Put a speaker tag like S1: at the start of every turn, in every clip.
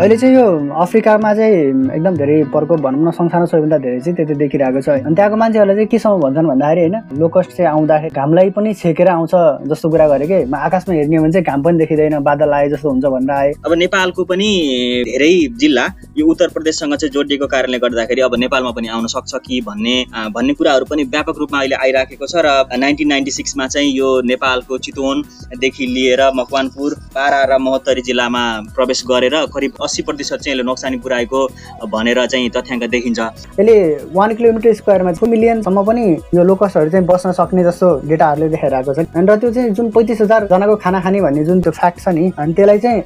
S1: अहिले चाहिँ यो अफ्रिकामा चाहिँ एकदम धेरै प्रकोप भनौँ न संसारमा सबैभन्दा धेरै चाहिँ त्यति देखिरहेको छ अनि त्यहाँको मान्छेहरूले चाहिँ केसम्म भन्छन् भन्दाखेरि होइन लोकस्ट चाहिँ आउँदाखेरि घामलाई पनि छेकेर आउँछ जस्तो कुरा गरे कि आकाशमा हेर्ने हो भने चाहिँ घाम पनि देखिँदैन बादल आए जस्तो हुन्छ भनेर आए।
S2: अब नेपालको पनि धेरै जिल्ला यो उत्तर प्रदेशसँग चाहिँ जोडिएको कारणले गर्दाखेरि अब नेपालमा पनि आउन सक्छ कि भन्ने भन्ने कुराहरू पनि व्यापक रूपमा अहिले आइराखेको छ र नाइन्टिन नाइन्टी सिक्समा चाहिँ यो नेपालको चितवनदेखि लिएर मकवानपुर पारा र महोत्तरी जिल्लामा प्रवेश गरेर करिब अस्सी प्रतिशत चाहिँ यसले नोक्सानी पुऱ्याएको भनेर चाहिँ तथ्याङ्क देखिन्छ।
S1: यसले वान किलोमिटर स्क्वायरमा फोर मिलियनसम्म पनि यो लोकस्टहरू चाहिँ बस्न सक्ने जस्तो डेटाहरूले देखाइरहेको छ। र त्यो चाहिँ जुन पैँतिस हजारजनाको खाना खाने भन्ने जुन त्यो फ्याक्ट छ नि अनि त्यसलाई चाहिँ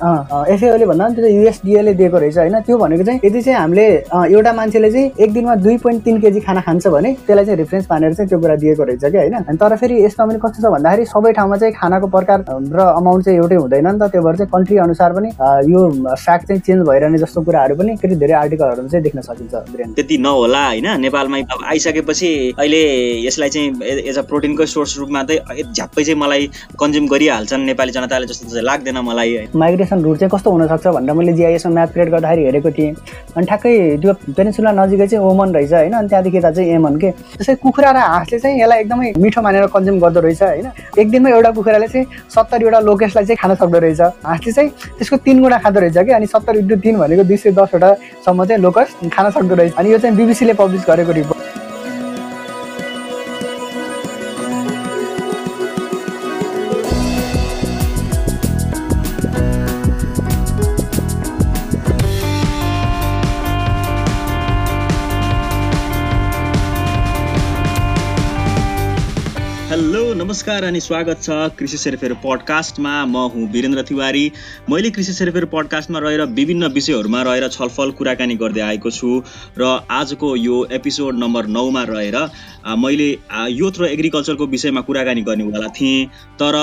S1: एफएओले भन्दा पनि त्यो युएसडिएले दिएको रहेछ होइन। त्यो भनेको चाहिँ यदि चाहिँ हामीले एउटा मान्छेले चाहिँ एक दिनमा दुई पोइन्ट तिन केजी खाना खान्छ भने त्यसलाई चाहिँ रिफरेन्स मानेर चाहिँ त्यो कुरा दिएको रहेछ कि होइन। अनि तर फेरि यसमा पनि कस्तो छ भन्दाखेरि सबै ठाउँमा चाहिँ खानाको प्रकार र अमाउन्ट चाहिँ एउटै हुँदैन नि त। त्यो भएर चाहिँ कन्ट्री अनुसार पनि यो फ्याक्ट चाहिँ चेन्ज भइरहने जस्तो कुराहरू पनि फेरि धेरै आर्टिकलहरूमा चाहिँ देख्न सकिन्छ
S2: त्यति नहोला होइन नेपालमै अब आइसकेपछि अहिले यसलाई चाहिँ एज अ प्रोटिनको सोर्स रूपमा चाहिँ झ्याप्पै चाहिँ मलाई कन्ज्युम गरिहाल्छन् नेपाली जनताले जस्तो चाहिँ लाग्दैन मलाई
S1: माइग्रेसन रुट चाहिँ कस्तो हुनसक्छ भनेर मैले जिआइएसमा म्याप क्रिएट गर्दाखेरि हेरेको थिएँ। अनि ठ्याक्कै त्यो पेनिसुला नजिकै चाहिँ ओमन रहेछ होइन अनि त्यहाँदेखि यता चाहिँ एमन के। त्यसै कुखुरा र हाँसले चाहिँ यसलाई एकदमै मिठो मानेर कन्ज्युम गर्दो रहेछ होइन। एक दिनमा एउटा कुखुराले चाहिँ सत्तरीवटा लोकेसलाई चाहिँ खान सक्दो रहेछ। हाँसले चाहिँ त्यसको तिन गुणा खाँदो रहेछ कि अनि सत्तर इन्टु तिन भनेको दुई सय दसवटासम्म चाहिँ लोकस खान सक्दो रहेछ। अनि यो चाहिँ बिबिसीले पब्लिस गरेको रिपोर्ट
S2: नमस्कार अनि स्वागत छ कृषि सेरफेर पडकास्टमा। म हुँ वीरेन्द्र तिवारी। मैले कृषि सेरफेर पडकास्टमा रहेर विभिन्न विषयहरूमा रहेर छलफल कुराकानी गर्दै आएको छु र आजको यो एपिसोड नम्बर नौमा रहेर मैले योथ र एग्रिकल्चरको विषयमा कुराकानी गर्नेवाला थिएँ। तर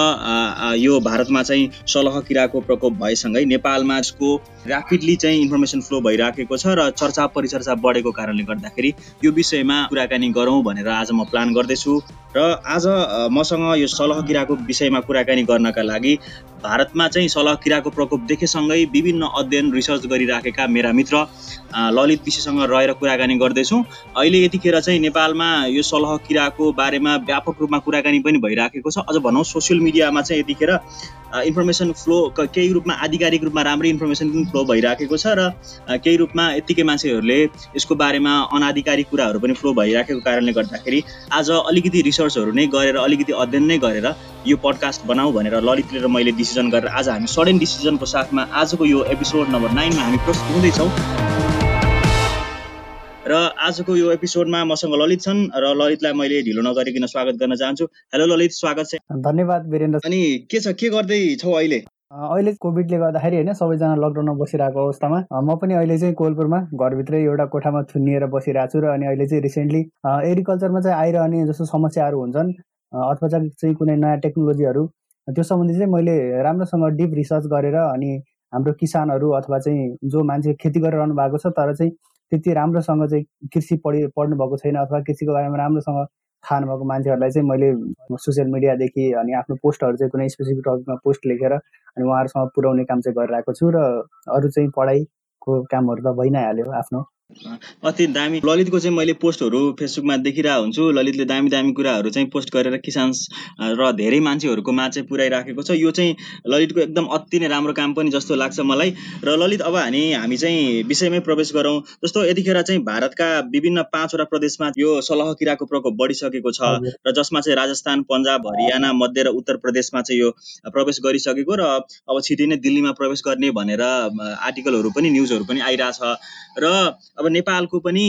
S2: यो भारतमा चाहिँ सलह किराको प्रकोप भएसँगै नेपालमा यसको ऱ्यापिडली चाहिँ इन्फर्मेसन फ्लो भइराखेको छ र चर्चा परिचर्चा बढेको कारणले गर्दाखेरि यो विषयमा कुराकानी गरौँ भनेर आज म प्लान गर्दैछु। र आज मसँग यो सलह किराको विषयमा कुराकानी गर्नका लागि भारतमा चाहिँ सलह किराको प्रकोप देखेसँगै विभिन्न अध्ययन रिसर्च गरिराखेका मेरा मित्र ललित विषयसँग रहेर कुराकानी गर्दैछौँ। अहिले यतिखेर चाहिँ नेपालमा यो सलह किराको बारेमा व्यापक रूपमा कुराकानी पनि भइराखेको छ। अझ भनौँ सोसियल मिडियामा चाहिँ यतिखेर इन्फर्मेसन फ्लो केही रूपमा आधिकारिक रूपमा राम्रै इन्फर्मेसन पनि फ्लो भइराखेको छ र केही रूपमा यत्तिकै मान्छेहरूले यसको बारेमा अनाधिकारिक कुराहरू पनि फ्लो भइराखेको कारणले गर्दाखेरि आज अलिकति रिसर्चहरू नै गरेर अलिकति अध्ययन नै गरेर यो पडकास्ट बनाऊ भनेर ललितले र मैले डिसिजन गरेर आज हामी सडन डिसिजनको साथमा आजको यो एपिसोड नम्बर नाइनमा हामी प्रस्तुत हुँदैछौँ। र आजको यो एपिसोडमा मसँग ललित छन् र ललितलाई मैले ढिलो नगरिकन स्वागत गर्न चाहन्छु। हेलो ललित स्वागत छ।
S1: धन्यवाद वीरेन्द्र।
S2: अनि के छ के गर्दै छौ अहिले?
S1: अहिले कोभिडले गर्दाखेरि होइन सबैजना लकडाउनमा बसिरहेको अवस्थामा। म पनि अहिले चाहिँ कोलपुरमा घरभित्रै एउटा कोठामा थुनिएर बसिरहेको छु र अनि अहिले चाहिँ रिसेन्टली एग्रिकल्चरमा चाहिँ आइरहने जस्तो समस्याहरू हुन्छन्। अथवा चाहिँ कुनै नयाँ टेक्नोलोजीहरू त्यो सम्बन्धी चाहिँ मैले राम्रोसँग डिप रिसर्च गरेर अनि हाम्रो किसानहरू अथवा चाहिँ जो मान्छे खेती गरिरहनु भएको छ तर चाहिँ त्यति राम्रोसँग चाहिँ कृषि पढि पढ्नु भएको छैन अथवा कृषिको बारेमा राम्रोसँग थाहा नभएको मान्छेहरूलाई चाहिँ मैले सोसियल मिडियादेखि अनि आफ्नो पोस्टहरू चाहिँ कुनै स्पेसिफिक टपिकमा पोस्ट लेखेर अनि उहाँहरूसँग पुर्याउने काम चाहिँ गरिरहेको छु र अरू चाहिँ पढाइको कामहरू त भइ नै हाल्यो आफ्नो।
S2: अति दामी। ललितको चाहिँ मैले पोस्टहरू फेसबुकमा देखिरहेको हुन्छु। ललितले दामी दामी कुराहरू चाहिँ पोस्ट गरेर किसान र धेरै मान्छेहरूको माझ चाहिँ पुऱ्याइराखेको छ। यो चाहिँ ललितको एकदम अति नै राम्रो काम पनि जस्तो लाग्छ मलाई। र ललित अब हामी हामी चाहिँ विषयमै प्रवेश गरौँ। जस्तो यतिखेर चाहिँ भारतका विभिन्न पाँचवटा प्रदेशमा यो सलह किराको प्रकोप बढिसकेको छ। र जसमा चाहिँ राजस्थान पन्जाब हरियाणा मध्य र उत्तर प्रदेशमा चाहिँ यो प्रवेश गरिसकेको र अब छिटै नै दिल्लीमा प्रवेश गर्ने भनेर आर्टिकलहरू पनि न्युजहरू पनि आइरहेछ। र अब नेपालको पनि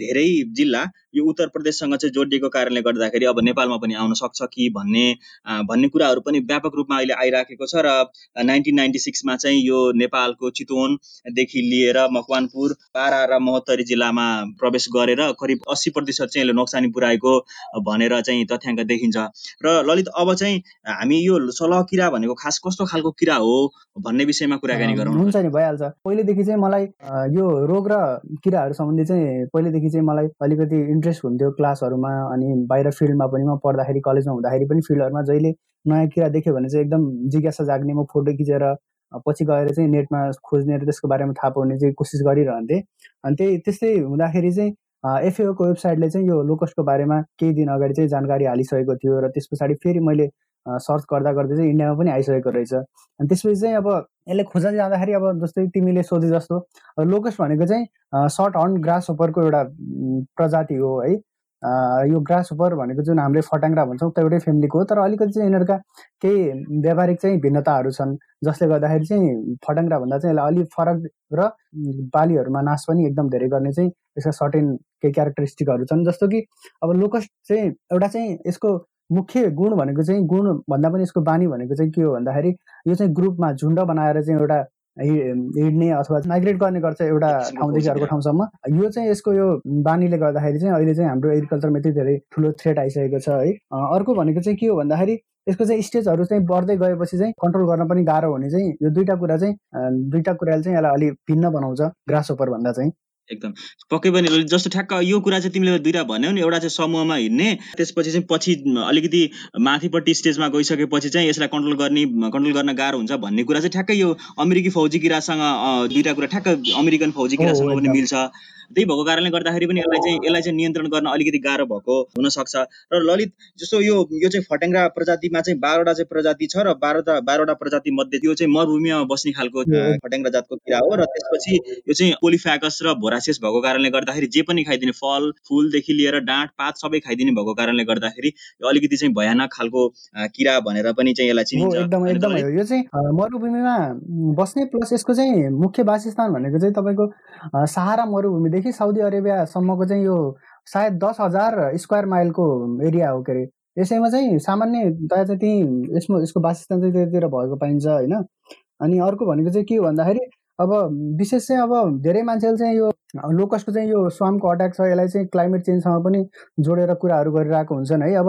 S2: धेरै जिल्ला यो उत्तर प्रदेशसँग चाहिँ जोडिएको कारणले गर्दाखेरि अब नेपालमा पनि आउन सक्छ कि भन्ने भन्ने कुराहरू पनि व्यापक रूपमा अहिले आइराखेको छ र नाइन्टिन नाइन्टी सिक्समा चाहिँ यो नेपालको चितवनदेखि लिएर मकवानपुर पारा र महोत्तरी जिल्लामा प्रवेश गरेर करिब अस्सी प्रतिशत चाहिँ यसले नोक्सानी पुऱ्याएको भनेर चाहिँ तथ्याङ्क देखिन्छ र ललित अब चाहिँ हामी यो सलह किरा भनेको खास कस्तो खालको किरा हो भन्ने विषयमा कुराकानी गरौँ।
S1: हुन्छ नि भइहाल्छ पहिलेदेखि चाहिँ मलाई यो रोग र किराहरू सम्बन्धी चाहिँ पहिलेदेखि चाहिँ मलाई अलिकति इन्ट्रेस्ट हुन्थ्यो क्लासहरूमा अनि बाहिर फिल्डमा पनि म पढ्दाखेरि कलेजमा हुँदाखेरि पनि फिल्डहरूमा जहिले नयाँ किरा देख्यो भने चाहिँ एकदम जिज्ञासा जाग्ने म फोटो खिचेर पछि गएर चाहिँ नेटमा खोज्ने र त्यसको बारेमा थाहा पाउने चाहिँ कोसिस गरिरहन्थेँ। अनि त्यही त्यस्तै हुँदाखेरि चाहिँ एफएओको वेबसाइटले चाहिँ यो लोकस्टको बारेमा केही दिन अगाडि चाहिँ जानकारी हालिसकेको थियो र त्यस पछाडि फेरि मैले सर्च गर्दा गर्दै चाहिँ इन्डियामा पनि आइसकेको रहेछ। अनि त्यसपछि चाहिँ अब यसले खोज्न जाँदाखेरि अब जस्तै तिमीले सोधे जस्तो लोकस्ट भनेको चाहिँ सर्ट हर्न ग्रास होपरको एउटा प्रजाति हो है। यो ग्रास होपर भनेको जुन हामीले फटाङ्ग्रा भन्छौँ त्यो एउटै फ्यामिलीको हो। तर अलिकति चाहिँ यिनीहरूका केही व्यावहारिक चाहिँ भिन्नताहरू छन् जसले गर्दाखेरि चाहिँ फटाङ्ग्रा भन्दा चाहिँ यसलाई अलिक फरक र बालीहरूमा नाश पनि एकदम धेरै गर्ने चाहिँ यसका सर्टेन केही क्यारेक्टरिस्टिकहरू छन्। जस्तो कि अब लोकस्ट चाहिँ एउटा चाहिँ यसको मुख्य गुण भनेको चाहिँ गुण भन्दा पनि यसको बानी भनेको चाहिँ के हो भन्दाखेरि यो चाहिँ ग्रुपमा झुन्ड बनाएर चाहिँ एउटा हिँड्ने अथवा माइग्रेट गर्ने गर्छ एउटा ठाउँदेखि अर्को ठाउँसम्म यो चाहिँ यसको यो बानीले गर्दाखेरि चाहिँ अहिले चाहिँ हाम्रो एग्रिकल्चरमा यति धेरै ठुलो थ्रेट आइसकेको छ है। अर्को भनेको चाहिँ के हो भन्दाखेरि यसको चाहिँ स्टेजहरू चाहिँ बढ्दै गएपछि चाहिँ कन्ट्रोल गर्न पनि गाह्रो हुने चाहिँ यो दुईवटा कुरा चाहिँ दुईवटा कुराले चाहिँ यसलाई अलिक भिन्न बनाउँछ ग्रास ओपर भन्दा चाहिँ।
S2: एकदम। पक्कै पनि जस्तो ठ्याक्क यो कुरा चाहिँ तिमीले दुइटा भन्यौ नि एउटा चाहिँ समूहमा हिँड्ने त्यसपछि चाहिँ पछि अलिकति माथिपट्टि स्टेजमा गइसकेपछि चाहिँ यसलाई कन्ट्रोल गर्ने कन्ट्रोल गर्न गाह्रो हुन्छ भन्ने कुरा चाहिँ ठ्याक्कै यो अमेरिकी फौजी किरासँग दुइटा कुरा ठ्याक्क अमेरिकन फौजी किरासँग पनि मिल्छ। त्यही भएको कारणले गर्दाखेरि पनि यसलाई चाहिँ यसलाई चाहिँ नियन्त्रण गर्न अलिकति गाह्रो भएको हुनसक्छ। र ललित जस्तो यो यो चाहिँ फटेङ्ग्रा प्रजातिमा चाहिँ बाह्रवटा चाहिँ प्रजाति छ र बाह्रवटा बाह्रवटा प्रजाति मध्ये त्यो चाहिँ मरुभूमिमा बस्ने खालको फटेङ्ग्रा जातको किरा हो र त्यसपछि यो चाहिँ पोलिफ्याकस र भोरासियस भएको कारणले गर्दाखेरि जे पनि खाइदिने फल फुलदेखि लिएर डाँट पात सबै खाइदिने भएको कारणले गर्दाखेरि यो अलिकति चाहिँ भयानक खालको किरा भनेर पनि चाहिँ यसलाई चिनिन्छ
S1: एकदम एकदम यो चाहिँ मरुभूमिमा बस्ने प्लस यसको चाहिँ मुख्य वासस्थान भनेको चाहिँ तपाईँको सहारा मरुभूमि देखि साउदी अरेबियासम्मको चाहिँ यो सायद दस हजार स्क्वायर माइलको एरिया हो के अरे। यसैमा चाहिँ सामान्यतया चाहिँ त्यहीँ यसमा यसको वासस्थान चाहिँ त्यतिर भएको पाइन्छ होइन। अनि अर्को भनेको चाहिँ के भन्दाखेरि अब विशेष चाहिँ अब धेरै मान्छेले चाहिँ यो लोकसको चाहिँ यो स्वामको अट्याक छ यसलाई चाहिँ क्लाइमेट चेन्जसँग पनि जोडेर कुराहरू गरिरहेको हुन्छन् है। अब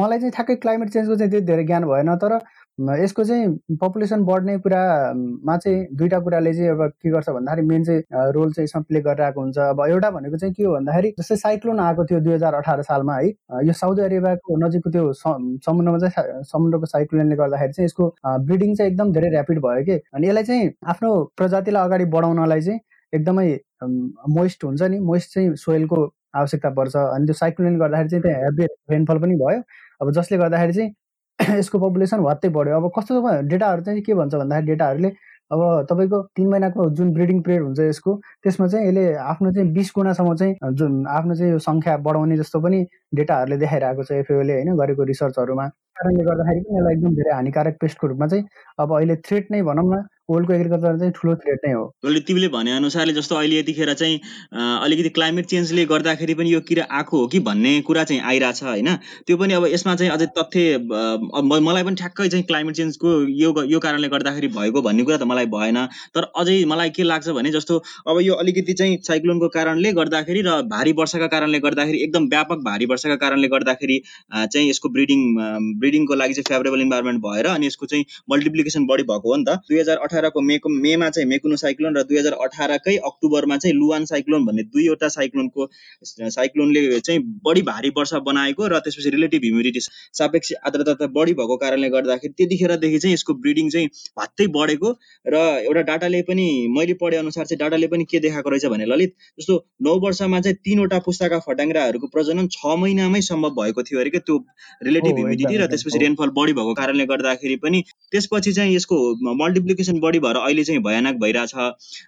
S1: मलाई चाहिँ ठ्याक्कै क्लाइमेट चेन्जको चाहिँ त्यति धेरै ज्ञान भएन तर यसको चाहिँ पपुलेसन बढ्ने कुरामा चाहिँ दुईवटा कुराले चाहिँ अब के गर्छ भन्दाखेरि मेन चाहिँ रोल चाहिँ यसमा प्ले गरिरहेको हुन्छ। अब एउटा भनेको चाहिँ के हो भन्दाखेरि जस्तै साइक्लोन आएको थियो दुई हजार अठार सालमा है यो साउदी अरेबियाको नजिकको त्यो समुद्रमा चाहिँ समुद्रको साइक्लोनले गर्दाखेरि चाहिँ यसको ब्रिडिङ चाहिँ एकदम धेरै ऱ्यापिड भयो कि। अनि यसलाई चाहिँ आफ्नो प्रजातिलाई अगाडि बढाउनलाई चाहिँ एकदमै मोइस्ट हुन्छ नि। मोइस्ट चाहिँ सोइलको आवश्यकता पर्छ। अनि त्यो साइक्लोनले गर्दाखेरि चाहिँ त्यहाँ हेभी रेनफल पनि भयो। अब जसले गर्दाखेरि चाहिँ यसको पपुलेसन भत्तै बढ्यो। अब कस्तो डेटाहरू चाहिँ के भन्छ भन्दाखेरि डेटाहरूले अब तपाईँको तिन महिनाको जुन ब्रिडिङ पिरियड हुन्छ यसको त्यसमा चाहिँ यसले आफ्नो चाहिँ बिस गुणासम्म चाहिँ जुन आफ्नो चाहिँ यो सङ्ख्या बढाउने जस्तो पनि डेटाहरूले देखाइरहेको छ एफएओले होइन गरेको रिसर्चहरूमा कारणले गर्दाखेरि पनि यसलाई एकदम धेरै हानिकारक पेस्टको रूपमा चाहिँ अब अहिले थ्रेट नै भनौँ न वर्ल्डको एग्रिकल्चर चाहिँ ठुलो थ्रेट नै हो।
S2: तिमीले भने अनुसारले जस्तो अहिले यतिखेर चाहिँ अलिकति क्लाइमेट चेन्जले गर्दाखेरि पनि यो किरा आएको हो कि भन्ने कुरा चाहिँ आइरहेछ होइन? त्यो पनि अब यसमा चाहिँ अझै तथ्य मलाई पनि ठ्याक्कै चाहिँ क्लाइमेट चेन्जको यो यो कारणले गर्दाखेरि भएको भन्ने कुरा त मलाई भएन। तर अझै मलाई के लाग्छ भने जस्तो अब यो अलिकति चाहिँ साइक्लोनको कारणले गर्दाखेरि र भारी वर्षाका कारणले गर्दाखेरि एकदम व्यापक भारी वर्षाका कारणले गर्दाखेरि चाहिँ यसको ब्रिडिङ ब्रिडिङको लागि चाहिँ फेभरेबल इन्भाइरोमेन्ट भएर अनि यसको चाहिँ मल्टिप्लिकेसन बढी भएको हो नि त। दुई हजार अठारको मेको मेमा चाहिँ मेकुनो साइक्लोन र दुई हजार अठारकै अक्टोबरमा चाहिँ लुवान साइक्लोन भन्ने दुईवटा साइक्लोनको साइक्लोनले चाहिँ बढी भारी वर्षा बनाएको र त्यसपछि रिलेटिभ ह्युमिडिटी सापेक्ष आर्द्रता बढी भएको कारणले गर्दाखेरि त्यतिखेरदेखि चाहिँ यसको ब्रिडिङ चाहिँ भात्तै बढेको र एउटा डाटाले पनि मैले पढे अनुसार चाहिँ डाटाले पनि के देखाएको रहेछ भने ललित जस्तो नौ वर्षमा चाहिँ तिनवटा पुस्ताका फटाङ्ग्राहरूको प्रजनन छ महिनामै सम्भव भएको थियो अरे क्या त्यो रिलेटिभ ह्युमिडिटी र त्यसपछि रेनफल बढी भएको कारणले गर्दाखेरि पनि त्यसपछि चाहिँ यसको मल्टिप्लिकेसन बढी भएर अहिले चाहिँ भयानक भइरहेछ।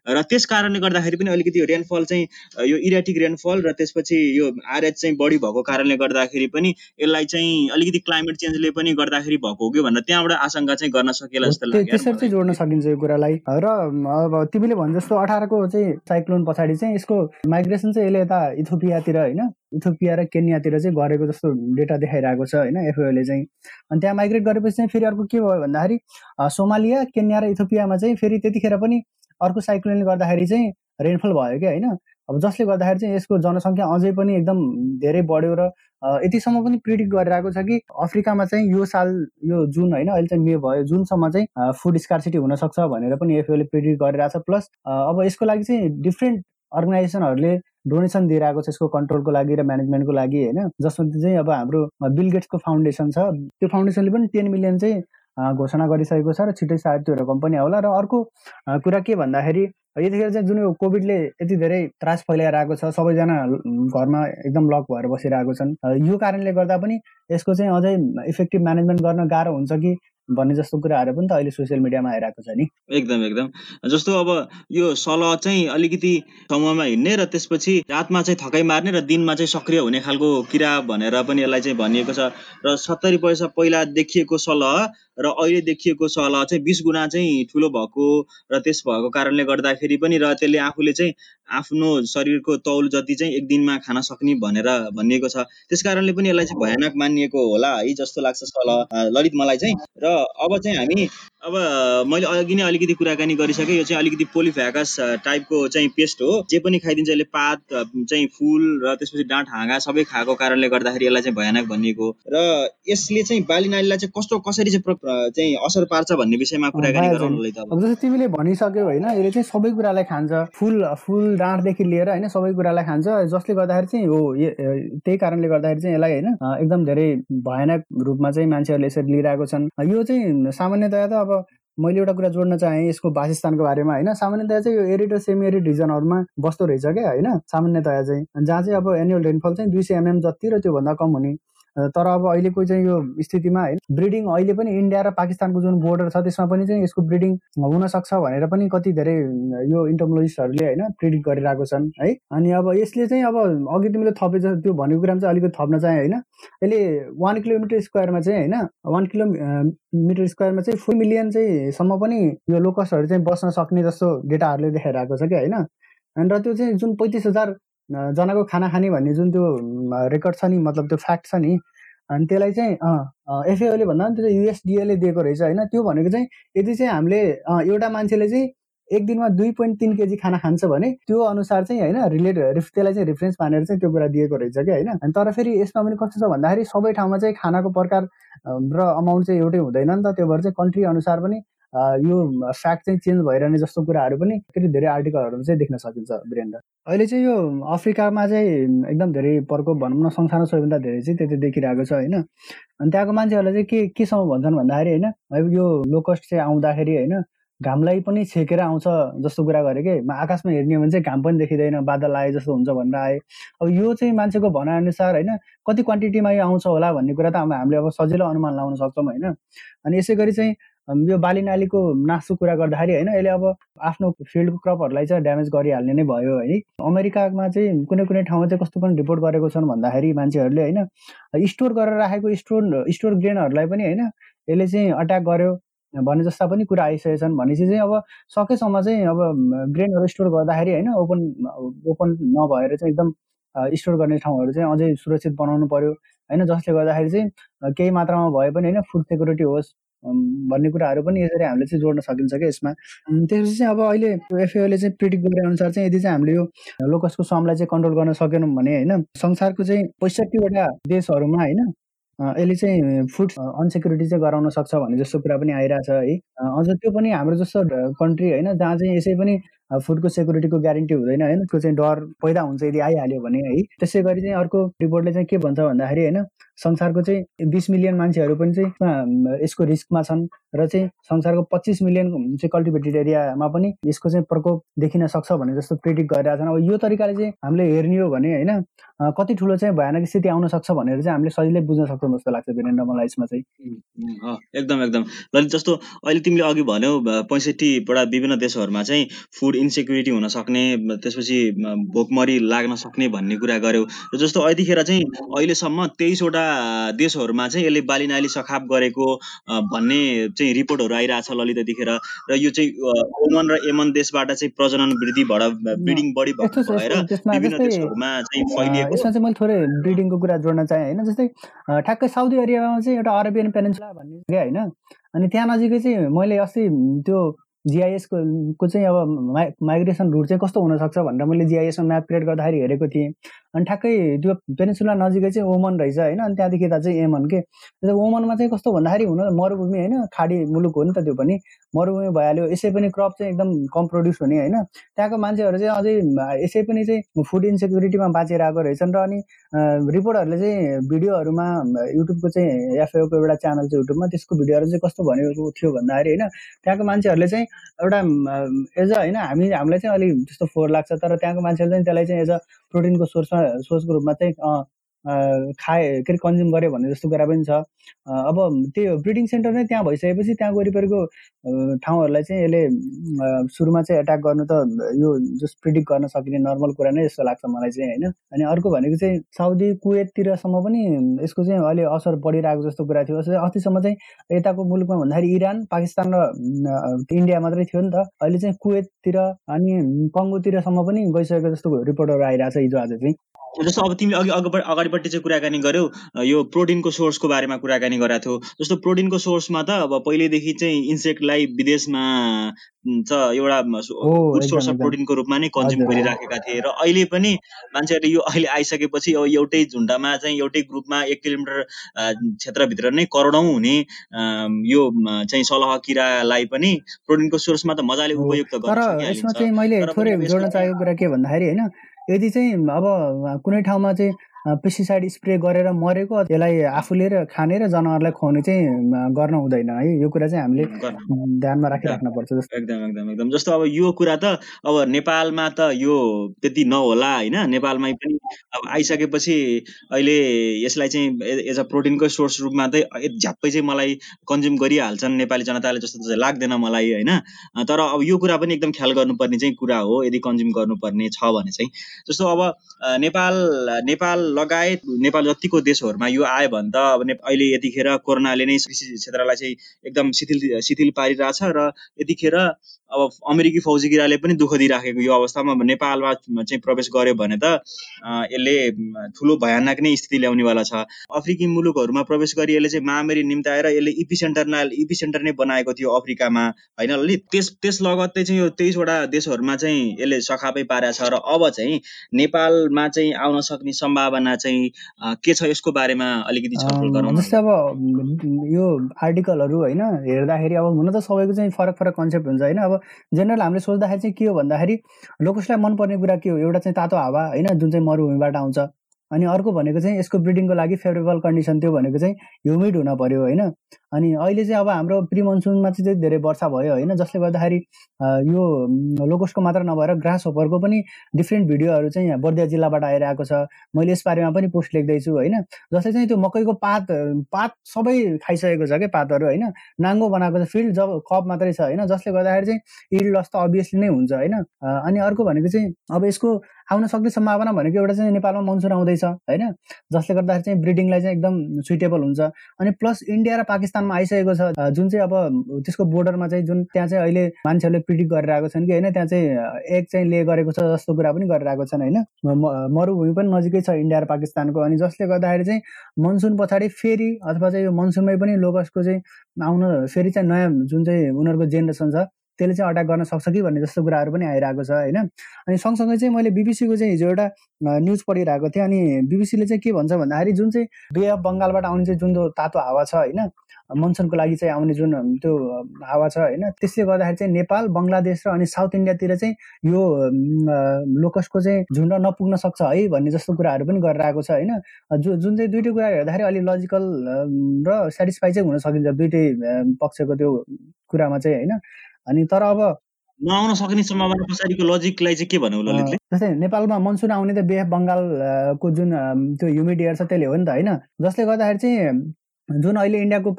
S2: र त्यस कारणले गर्दाखेरि पनि अलिकति रेनफल चाहिँ यो इराटिक रेनफल र त्यसपछि यो आरएच चाहिँ बढी भएको कारणले गर्दाखेरि पनि यसलाई चाहिँ अलिकति क्लाइमेट चेन्जले पनि गर्दाखेरि भएको हो कि भनेर त्यहाँबाट आशंका चाहिँ गर्न सकिएला जस्तो लाग्यो
S1: त्यसरी चाहिँ जोड्न सकिन्छ यो कुरालाई। र अब तिमीले भने जस्तो अठारको चाहिँ साइक्लोन पछाडि चाहिँ यसको माइग्रेसन चाहिँ यसले यता इथोपियातिर होइन इथोपिया र केन्यातिर चाहिँ गरेको जस्तो डेटा देखाइरहेको छ होइन एफओले चाहिँ। अनि त्यहाँ माइग्रेट गरेपछि चाहिँ फेरि अर्को के भयो भन्दाखेरि सोमालिया केन्या र इथोपियामा चाहिँ फेरि त्यतिखेर पनि अर्को साइक्लोनले गर्दाखेरि चाहिँ रेनफल भयो क्या होइन। अब जसले गर्दाखेरि चाहिँ यसको जनसङ्ख्या अझै पनि एकदम धेरै बढ्यो र यतिसम्म पनि प्रिडिक्ट गरिरहेको छ कि अफ्रिकामा चाहिँ यो साल यो जुन होइन अहिले चाहिँ मे भयो जुनसम्म चाहिँ फुड स्कार्सिटी हुनसक्छ भनेर पनि एफओले प्रिडिक्ट गरिरहेछ। प्लस अब यसको लागि चाहिँ डिफ्रेन्ट अर्गनाइजेसनहरूले डोनेसन दिइरहेको छ यसको कन्ट्रोलको लागि र म्यानेजमेन्टको लागि होइन? जसमा चाहिँ अब हाम्रो बिल गेट्सको फाउन्डेसन छ। त्यो फाउन्डेसनले पनि टेन मिलियन चाहिँ घोषणा गरिसकेको छ र छिट्टै सायद त्यो रकम पनि आउला। र अर्को कुरा के भन्दाखेरि यतिखेर चाहिँ जुन यो कोभिडले यति धेरै त्रास फैलाएर आएको छ सबैजना घरमा एकदम लक भएर बसिरहेको छन्। यो कारणले गर्दा पनि यसको चाहिँ अझै इफेक्टिभ म्यानेजमेन्ट गर्न गाह्रो हुन्छ कि भन्ने जस्तो कुराहरू पनि त अहिले सोसियल मिडियामा आइरहेको छ नि।
S2: एकदम एकदम। जस्तो अब यो सलह चाहिँ अलिकति समूहमा हिँड्ने र त्यसपछि रातमा चाहिँ थकाइ मार्ने र दिनमा चाहिँ सक्रिय हुने खालको किरा भनेर पनि यसलाई चाहिँ भनिएको छ। र सत्तरी पैसा पहिला देखिएको सलह र अहिले देखिएको सलह चाहिँ बिस गुणा चाहिँ ठुलो भएको र त्यस भएको कारणले गर्दाखेरि पनि र त्यसले आफूले चाहिँ आफ्नो शरीरको तौल जति चाहिँ एक दिनमा खान सक्ने भनेर भनिएको छ। त्यस कारणले पनि यसलाई चाहिँ भयानक मानिएको होला है जस्तो लाग्छ सलह ललित मलाई चाहिँ। र अब चाहिँ हामी अब मैले अघि नै अलिकति कुराकानी गरिसकेँ। यो चाहिँ अलिकति पोलिफ्याकस टाइपको चाहिँ पेस्ट हो। जे पनि खाइदिन्छ यसले पात चाहिँ फुल र त्यसपछि डाँठ हाँगा सबै खाएको कारणले गर्दाखेरि यसलाई चाहिँ भयानक भनिएको। र यसले चाहिँ बाली नालीलाई चाहिँ कस्तो कसरी चाहिँ चाहिँ असर पार्छ भन्ने विषयमा कुराकानी गराउनुलाई
S1: त अब। जस्तो तिमीले भनिसक्यौ होइन यसले चाहिँ सबै कुरालाई खान्छ। फुल फुल डाँठदेखि लिएर होइन सबै कुरालाई खान्छ। जसले गर्दाखेरि चाहिँ हो त्यही कारणले गर्दाखेरि चाहिँ यसलाई होइन एकदम धेरै भयानक रूपमा चाहिँ मान्छेहरूले यसरी लिइरहेको छन्। यो चाहिँ सामान्यतया त अब मैले एउटा कुरा जोड्न चाहेँ यसको वासस्थानको बारेमा होइन? सामान्यतया चाहिँ यो एरिड र सेमी एरिड रिजनहरूमा बस्दो रहेछ क्या होइन? सामान्यतया चाहिँ जहाँ चाहिँ अब एनुअल रेनफल चाहिँ दुई सय एमएम जति र त्योभन्दा कम हुने तर अब अहिलेको चाहिँ यो स्थितिमा होइन ब्रिडिङ अहिले पनि इन्डिया र पाकिस्तानको जुन बोर्डर छ त्यसमा पनि चाहिँ यसको ब्रिडिङ हुनसक्छ भनेर पनि कति धेरै यो इन्टोमोलोजिस्टहरूले होइन प्रिडिक्ट गरिरहेको छन् है। अनि अब यसले चाहिँ अब अघि तिमीले थपे त्यो भनेको कुरामा चाहिँ अलिकति थप्न चाहेँ होइन। यसले वान किलोमिटर स्क्वायरमा चाहिँ होइन वान किलो मिटर स्क्वायरमा चाहिँ फोर मिलियन चाहिँ सम्म पनि यो लोकसहरू चाहिँ बस्न सक्ने जस्तो डेटाहरूले देखाइरहेको छ कि होइन। र त्यो चाहिँ जुन पैँतिस हजार जनाको खाना खाने भन्ने जुन त्यो रेकर्ड छ नि मतलब त्यो फ्याक्ट छ नि अनि त्यसलाई चाहिँ एफएओले भन्दा पनि त्यो युएसडिएले दिएको रहेछ होइन? त्यो भनेको चाहिँ यदि चाहिँ हामीले एउटा मान्छेले चाहिँ एक दिनमा दुई पोइन्ट तिन केजी खाना खान्छ भने त्यो अनुसार चाहिँ होइन रिलेट त्यसलाई चाहिँ रिफरेन्स मानेर चाहिँ त्यो कुरा दिएको रहेछ कि होइन? तर फेरि यसमा पनि कस्तो छ भन्दाखेरि सबै ठाउँमा चाहिँ खानाको प्रकार र अमाउन्ट चाहिँ एउटै हुँदैन नि त त्यो भएर चाहिँ कन्ट्री अनुसार पनि यो फ्याक्ट चाहिँ चेन्ज भइरहने जस्तो कुराहरू पनि फेरि धेरै आर्टिकलहरूमा चाहिँ देख्न सकिन्छ वीरेन्द्र। अहिले चाहिँ यो अफ्रिकामा चाहिँ एकदम धेरै प्रकोप भनौँ न संसारमा सबैभन्दा धेरै चाहिँ त्यति देखिरहेको छ होइन। अनि त्यहाँको मान्छेहरूलाई चाहिँ के केसम्म भन्छन् भन्दाखेरि होइन यो लोकस्ट चाहिँ आउँदाखेरि होइन घामलाई पनि छेकेर आउँछ जस्तो कुरा गरेँ कि आकाशमा हेर्ने हो भने चाहिँ घाम पनि देखिँदैन बादल आए जस्तो हुन्छ भनेर आए। अब यो चाहिँ मान्छेको भनाइअनुसार होइन कति क्वान्टिटीमा यो आउँछ होला भन्ने कुरा त हामीले अब सजिलो अनुमान लाउन सक्छौँ होइन। अनि यसै गरी चाहिँ यो बाली नालीको नासको कुरा गर्दाखेरि होइन यसले अब आफ्नो फिल्डको क्रपहरूलाई चाहिँ ड्यामेज गरिहाल्ने नै भयो है अमेरिकामा चाहिँ कुनै कुनै ठाउँमा चाहिँ कस्तो पनि रिपोर्ट गरेको छन् भन्दाखेरि मान्छेहरूले होइन स्टोर गरेर राखेको स्टोर स्टोर ग्रेनहरूलाई पनि होइन यसले चाहिँ अट्याक गर्यो भन्ने जस्ता पनि कुरा आइसकेका छन् भनेपछि चाहिँ अब सकेसम्म चाहिँ अब ग्रेनहरू स्टोर गर्दाखेरि होइन ओपन ओपन नभएर चाहिँ एकदम स्टोर गर्ने ठाउँहरू चाहिँ अझै सुरक्षित बनाउनु पर्यो। होइन जसले गर्दाखेरि चाहिँ केही मात्रामा भए पनि होइन फुड सेक्युरिटी होस् भन्ने कुराहरू पनि यसरी हामीले चाहिँ जोड्न सकिन्छ क्या यसमा। त्यसपछि चाहिँ अब अहिले एफएओले चाहिँ प्रिडिक्ट गरे अनुसार चाहिँ यदि चाहिँ हामीले यो लोकसको समलाई चाहिँ कन्ट्रोल गर्न सकेनौँ भने होइन संसारको चाहिँ पैँसठीवटा देशहरूमा होइन यसले चाहिँ फुड अनसेक्युरिटी चाहिँ गराउन सक्छ भन्ने जस्तो कुरा पनि आइरहेछ है। अझ त्यो पनि हाम्रो जस्तो कन्ट्री होइन जहाँ चाहिँ यसै पनि फुडको सेक्युरिटीको ग्यारेन्टी हुँदैन होइन? त्यसको चाहिँ डर पैदा हुन्छ यदि आइहाल्यो भने है? त्यसै गरी चाहिँ अर्को रिपोर्टले चाहिँ के भन्छ भन्दाखेरि होइन? संसारको चाहिँ बिस मिलियन मान्छेहरू पनि चाहिँ यसको रिस्कमा छन् र चाहिँ संसारको पच्चिस मिलियन चाहिँ कल्टिभेटेड एरियामा पनि यसको चाहिँ प्रकोप देखिन सक्छ भन्ने जस्तो प्रिडिक्ट गरिरहेको छन्। अब यो तरिकाले चाहिँ हामीले हेर्ने हो भने होइन? कति ठुलो चाहिँ भयानक स्थिति आउन सक्छ भनेर चाहिँ हामीले सजिलै बुझ्न सक्छौँ जस्तो लाग्छ वीरेन्द्र मलाई यसमा चाहिँ।
S2: एकदम एकदम। ललित जस्तो अहिले तिमीले अघि भन्यौ पैँसठीबाट विभिन्न देशहरूमा चाहिँ फुड इन्सेक्युरिटी हुन सक्ने त्यसपछि भोकमरी लाग्न सक्ने भन्ने कुरा गर्यो। र जस्तो यतिखेर चाहिँ अहिलेसम्म तेइसवटा देशहरूमा चाहिँ यसले बाली नाली सखाप गरेको भन्ने चाहिँ रिपोर्टहरू आइरहेछ ललित यतिखेर र यो चाहिँ ओमन र एमन देशबाट चाहिँ प्रजनन वृद्धि भएर ब्रिडिङ बढी भएर विभिन्न देशहरूमा चाहिँ फैलिएको।
S1: यसमा चाहिँ मैले थोरै ब्रिडिङको कुरा जोड्न चाहेँ होइन? जस्तै ठ्याक्कै साउदी अरेबियामा चाहिँ एउटा अरेबियन पेनेन्सुला भन्ने होइन? अनि त्यहाँ नजिकै चाहिँ मैले अस्ति त्यो जिआइएसको को चाहिँ अब माइ माइग्रेसन रुट चाहिँ कस्तो हुनसक्छ भनेर मैले जिआइएसमा म्याप क्रिएट गर्दाखेरि हेरेको थिएँ। अनि ठ्याक्कै त्यो पेनिसुला नजिकै चाहिँ ओमन रहेछ होइन अनि त्यहाँदेखि यता चाहिँ एमन के? ओमनमा चाहिँ कस्तो भन्दाखेरि हुन मरुभूमि होइन खाडी मुलुक हो नि त त्यो पनि। मरुभूमि भइहाल्यो यसै पनि क्रप चाहिँ एकदम कम प्रड्युस हुने होइन। त्यहाँको मान्छेहरू चाहिँ अझै यसै पनि चाहिँ फुड इन्सेक्युरिटीमा बाँचेर आएको रहेछन् र अनि रिपोर्टहरूले चाहिँ भिडियोहरूमा युट्युबको चाहिँ एफएओको एउटा च्यानल छ युट्युबमा त्यसको भिडियोहरू चाहिँ कस्तो भनेको थियो भन्दाखेरि होइन त्यहाँको मान्छेहरूले चाहिँ एउटा एज अ होइन हामी हामीलाई चाहिँ अलिक त्यस्तो फोहोर लाग्छ तर त्यहाँको मान्छेहरूले चाहिँ त्यसलाई चाहिँ एज अ प्रोटिनको सोर्समा सोर्सको रूपमा चाहिँ खाए के अरे कन्ज्युम गऱ्यो भन्ने जस्तो कुरा पनि छ। अब त्यो ब्रिडिङ सेन्टर नै त्यहाँ भइसकेपछि त्यहाँ वरिपरिको ठाउँहरूलाई चाहिँ यसले सुरुमा चाहिँ एट्याक गर्नु त यो जस प्रिडिक्ट गर्न सकिने नर्मल कुरा नै जस्तो लाग्छ मलाई चाहिँ होइन? अनि अर्को भनेको चाहिँ साउदी कुवेततिरसम्म पनि यसको चाहिँ अहिले असर पढिरहेको जस्तो कुरा थियो। अस्तिसम्म चाहिँ यताको मुलुकमा भन्दाखेरि इरान पाकिस्तान र इन्डिया मात्रै थियो नि त। अहिले चाहिँ कुवेततिर अनि कङ्गोतिरसम्म पनि गइसकेको जस्तो रिपोर्टहरू आइरहेको छ हिजो आज चाहिँ।
S2: जस्तो अब तिमीले अघि अघि अगाडिपट्टि चाहिँ कुराकानी गर्यौ। यो प्रोटिनको सोर्सको बारेमा कुराकानी गरेका थियौ। जस्तो प्रोटिनको सोर्समा त अब पहिलेदेखि चाहिँ इन्सेक्टलाई विदेशमा चाहिँ एउटा गुड सोर्स अफ प्रोटिनको रूपमा नै कन्ज्युम गरिराखेका थिए र अहिले पनि मान्छेहरूले यो अहिले आइसकेपछि अब एउटै झुन्डामा चाहिँ एउटै ग्रुपमा एक किलोमिटर क्षेत्रभित्र नै करोडौँ हुने यो चाहिँ सलह किरालाई पनि प्रोटिनको सोर्समा त मजाले उपयुक्त
S1: तर यसमा चाहिँ मैले थोरै जोड्न चाहेको कुरा के भन्दाखेरि होइन यदि चाहिँ अब कुनै ठाउँमा चाहिँ पेस्टिसाइड स्प्रे गरेर मरेको त्यसलाई आफूले र खाने र जनावरलाई खुवाउने चाहिँ गर्न हुँदैन है। यो कुरा चाहिँ हामीले ध्यानमा राखिराख्नु पर्छ
S2: जस्तो। एकदम एकदम एकदम। जस्तो अब यो कुरा त अब नेपालमा त यो त्यति नहोला होइन? नेपालमै पनि अब आइसकेपछि अहिले यसलाई चाहिँ एज अ प्रोटिनको सोर्स रूपमा चाहिँ झ्याप्पै चाहिँ मलाई कन्ज्युम गरिहाल्छन् नेपाली जनताले जस्तो चाहिँ लाग्दैन मलाई होइन? तर अब यो कुरा पनि एकदम ख्याल गर्नुपर्ने चाहिँ कुरा हो। यदि कन्ज्युम गर्नुपर्ने छ भने चाहिँ। जस्तो अब नेपाल नेपाल लगायत नेपाल जतिको देशहरूमा यो आयो भने त अब अहिले यतिखेर कोरोनाले नै कृषि क्षेत्रलाई चाहिँ एकदम शिथिल शिथिल पारिरहेछ र यतिखेर अब अमेरिकी फौजी गिराले पनि दुःख दिइराखेको यो अवस्थामा नेपालमा चाहिँ प्रवेश गर्यो भने त यसले ठुलो भयानक नै स्थिति ल्याउनेवाला छ। अफ्रिकी मुलुकहरूमा प्रवेश गरी यसले चाहिँ महामारी निम्ताएर यसले इपी सेन्टर इपी सेन्टर नै बनाएको थियो अफ्रिकामा होइन त्यस त्यस लगत्तै चाहिँ यो तेइसवटा देशहरूमा चाहिँ यसले सखापै पारेको छ। र अब चाहिँ नेपालमा चाहिँ आउन सक्ने सम्भावना चाहिँ के छ यसको बारेमा अलिकति छलफल गरौँ
S1: जस्तै अब यो आर्टिकलहरू होइन हेर्दाखेरि अब हुन त सबैको चाहिँ फरक फरक कन्सेप्ट हुन्छ होइन? अब जेनरल हामीले सोच्दाखेरि चाहिँ के हो भन्दाखेरि लोकसलाई मनपर्ने कुरा के हो? एउटा चाहिँ तातो हावा होइन? जुन चाहिँ मरुभूमिबाट आउँछ। अनि अर्को भनेको चाहिँ यसको ब्रिडिङको लागि फेभरेबल कन्डिसन त्यो भनेको चाहिँ ह्युमिड हुन पऱ्यो होइन? अनि अहिले चाहिँ अब हाम्रो प्रि मनसुनमा चाहिँ धेरै वर्षा भयो होइन जसले गर्दाखेरि यो लोकसको मात्र नभएर ग्रास होपरको पनि डिफ्रेन्ट भिडियोहरू चाहिँ यहाँ बर्दिया जिल्लाबाट आइरहेको छ। मैले यस बारेमा पनि पोस्ट लेख्दैछु होइन। जसले चाहिँ त्यो मकैको पात पात सबै खाइसकेको छ क्या पातहरू होइन। नाङ्गो बनाएको छ फिल्ड जब कप मात्रै छ होइन। जसले गर्दाखेरि चाहिँ इल्ड लस त अभियसली नै हुन्छ होइन। अनि अर्को भनेको चाहिँ अब यसको आउन सक्ने सम्भावना भनेको एउटा चाहिँ नेपालमा मनसुन आउँदैछ होइन। जसले गर्दाखेरि चाहिँ ब्रिडिङलाई चाहिँ एकदम सुइटेबल हुन्छ। अनि प्लस इन्डिया र पाकिस्तानमा आइसकेको छ जुन चाहिँ अब त्यसको बोर्डरमा चाहिँ जुन त्यहाँ चाहिँ अहिले मान्छेहरूले प्रिडिक्ट गरेर आएको छन् कि होइन त्यहाँ चाहिँ एक चाहिँ ले गरेको छ जस्तो कुरा पनि गरेर आएको छन् होइन। मरुभूमि पनि नजिकै छ इन्डिया र पाकिस्तानको अनि जसले गर्दाखेरि चाहिँ मनसुन पछाडि फेरि अथवा चाहिँ यो मनसुनमै पनि लोकसको चाहिँ आउन फेरि चाहिँ नयाँ जुन चाहिँ उनीहरूको जेनेरेसन छ त्यसले चाहिँ अट्याक गर्न सक्छ कि भन्ने जस्तो कुराहरू पनि आइरहेको छ होइन? अनि सँगसँगै चाहिँ मैले बिबिसीको चाहिँ हिजो एउटा न्युज पढिरहेको थिएँ अनि बिबिसीले चाहिँ के भन्छ भन्दाखेरि जुन चाहिँ बे अफ बङ्गालबाट आउने चाहिँ जुन तातो हावा छ होइन? मनसुनको लागि चाहिँ आउने जुन त्यो हावा छ होइन? त्यसले गर्दाखेरि चाहिँ नेपाल बङ्गलादेश र अनि साउथ इन्डियातिर चाहिँ यो लोकसको चाहिँ झुन्ड नपुग्न सक्छ है भन्ने जस्तो कुराहरू पनि गरेर आएको छ होइन? जो जुन चाहिँ दुइटै कुरा हेर्दाखेरि अलिक लजिकल र सेटिस्फाई चाहिँ हुन सकिन्छ दुइटै पक्षको त्यो कुरामा चाहिँ होइन? अनि तर अब
S2: नआउन सक्ने सम्भावना पछाडिको लजिकलाई चाहिँ के भन्नु ललितले?
S1: जस्तै नेपालमा मनसुन आउने त बे बङ्गालको जुन त्यो ह्युमिड एयर छ त्यसले हो नि त होइन? जसले गर्दाखेरि चाहिँ जुन अहिले इन्डियाको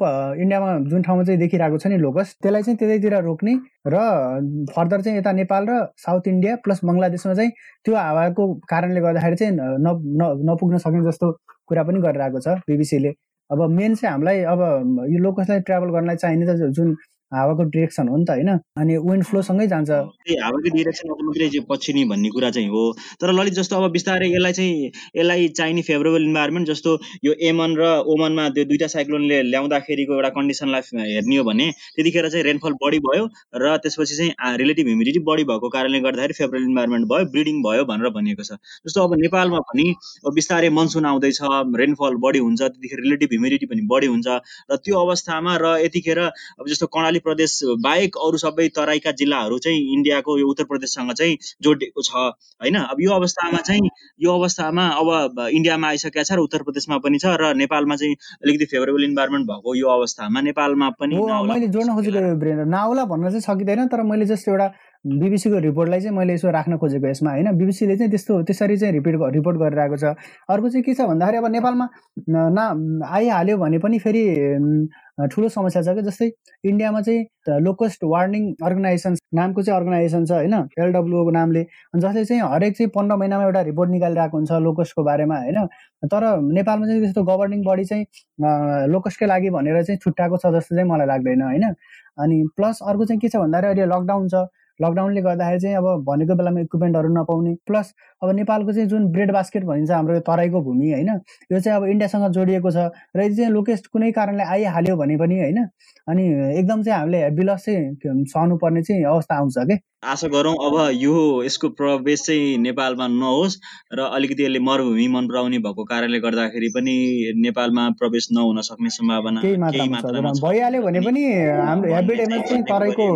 S1: इन्डियामा जुन ठाउँमा चाहिँ देखिरहेको छ नि लोकस त्यसलाई चाहिँ त्यतैतिर रोक्ने र फर्दर चाहिँ यता नेपाल र साउथ इन्डिया प्लस बङ्गलादेशमा चाहिँ त्यो हावाको कारणले गर्दाखेरि चाहिँ न नपुग्न सक्ने जस्तो कुरा पनि गरिरहेको छ बिबिसीले। अब मेन चाहिँ हामीलाई अब यो लोकसलाई ट्राभल गर्नलाई चाहिने त जुन हावाको डिरेक्सन हो नि त होइन? अनि विन्ड फ्लोसँगै जान्छ।
S2: हावाको डिरेक्सन मात्रै पछिनी भन्ने कुरा चाहिँ हो। तर ललित जस्तो अब बिस्तारै यसलाई चाहिँ यसलाई चाहिने फेभरेबल इन्भाइरोमेन्ट जस्तो यो एमन र ओमनमा त्यो दुईवटा साइक्लोनले ल्याउँदाखेरिको एउटा कन्डिसनलाई हेर्ने हो भने त्यतिखेर चाहिँ रेनफल बढी भयो र त्यसपछि चाहिँ रिलेटिभ ह्युमिडिटी बढी भएको कारणले गर्दाखेरि फेभरेबल इन्भाइरोमेन्ट भयो ब्रिडिङ भयो भनेर भनिएको छ। जस्तो अब नेपालमा पनि बिस्तारै मनसुन आउँदैछ रेनफल बढी हुन्छ त्यतिखेर रिलेटिभ ह्युमिडिटी पनि बढी हुन्छ र त्यो अवस्थामा र यतिखेर अब जस्तो कर्णाली प्रदेश बाहेक अरू सबै तराईका जिल्लाहरू चाहिँ इन्डियाको यो उत्तर प्रदेशसँग चाहिँ जोडिएको छ होइन? अब यो अवस्थामा चाहिँ यो अवस्थामा अब इन्डियामा आइसकेको छ र उत्तर प्रदेशमा पनि छ र नेपालमा चाहिँ अलिकति फेभरेबल इन्भाइरोमेन्ट भएको यो अवस्थामा नेपालमा पनि
S1: मैले जोड्न खोजेको नाउला भन्न चाहिँ सकिँदैन तर मैले जस्तो एउटा बिबिसीको रिपोर्टलाई चाहिँ मैले यसो राख्न खोजेको यसमा होइन? बिबिसीले चाहिँ त्यस्तो त्यसरी चाहिँ रिपिट रिपोर्ट गरिरहेको छ। अर्को चाहिँ के छ भन्दाखेरि अब नेपालमा न आइहाल्यो भने पनि फेरि ठुलो समस्या छ कि जस्तै इन्डियामा चाहिँ लोकस्ट वार्निङ अर्गनाइजेसन नामको चाहिँ अर्गनाइजेसन छ होइन? एलडब्लुओको नामले। जसले चाहिँ हरेक चाहिँ पन्ध्र महिनामा एउटा रिपोर्ट निकालिरहेको हुन्छ लोकस्टको बारेमा होइन? तर नेपालमा चाहिँ त्यस्तो गभर्निङ बडी चाहिँ लोकस्टकै लागि भनेर चाहिँ छुट्याएको छ जस्तो चाहिँ मलाई लाग्दैन होइन? अनि प्लस अर्को चाहिँ के छ भन्दाखेरि अहिले लकडाउन छ। लकडाउनले गर्दाखेरि चाहिँ अब भनेको बेलामा इक्विपमेन्टहरू नपाउने। प्लस अब नेपालको चाहिँ जुन ब्रेड बास्केट भनिन्छ हाम्रो यो तराईको भूमि होइन यो चाहिँ अब इन्डियासँग जोडिएको छ। र यदि चाहिँ लोकेस्ट कुनै कारणले आइहाल्यो भने पनि होइन अनि एकदम चाहिँ हामीले बिलस चाहिँ सहनु पर्ने चाहिँ अवस्था आउँछ क्या
S2: आशा गरौँ अब यो यसको प्रवेश चाहिँ नेपालमा नहोस् र अलिकति यसले मरुभूमि मन पराउने भएको कारणले गर्दाखेरि पनि नेपालमा प्रवेश नहुन सक्ने सम्भावना
S1: भइहाल्यो भने पनि हाम्रो हेबिडेमा चाहिँ तराईको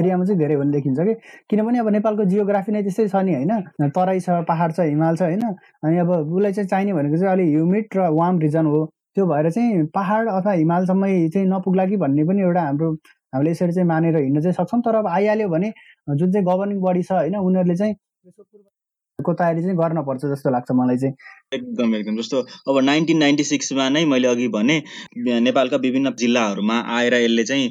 S1: एरियामा चाहिँ धेरै हुने देखिन्छ कि। किनभने अब नेपालको जियोग्राफी नै त्यस्तै छ नि होइन। तराई छ पहाड छ हिमाल छ होइन। अनि अब उसलाई चाहिँ चाहिने भनेको चाहिँ अलिक ह्युमिड र वार्म रिजन हो। त्यो भएर चाहिँ पहाड अथवा हिमालसम्मै चाहिँ नपुग्ला कि भन्ने पनि एउटा हाम्रो हामीले यसरी चाहिँ मानेर हिँड्न चाहिँ सक्छौँ। तर अब आइहाल्यो भने जुन चाहिँ गभर्निङ बडी छ होइन उनीहरूले चाहिँ को तयारी चाहिँ गर्न पर्छ जस्तो लाग्छ मलाई चाहिँ।
S2: एकदम एकदम। जस्तो अब नाइन्टिन नाइन्टी सिक्समा नै मैले अघि भने नेपालका विभिन्न जिल्लाहरूमा आएर यसले चाहिँ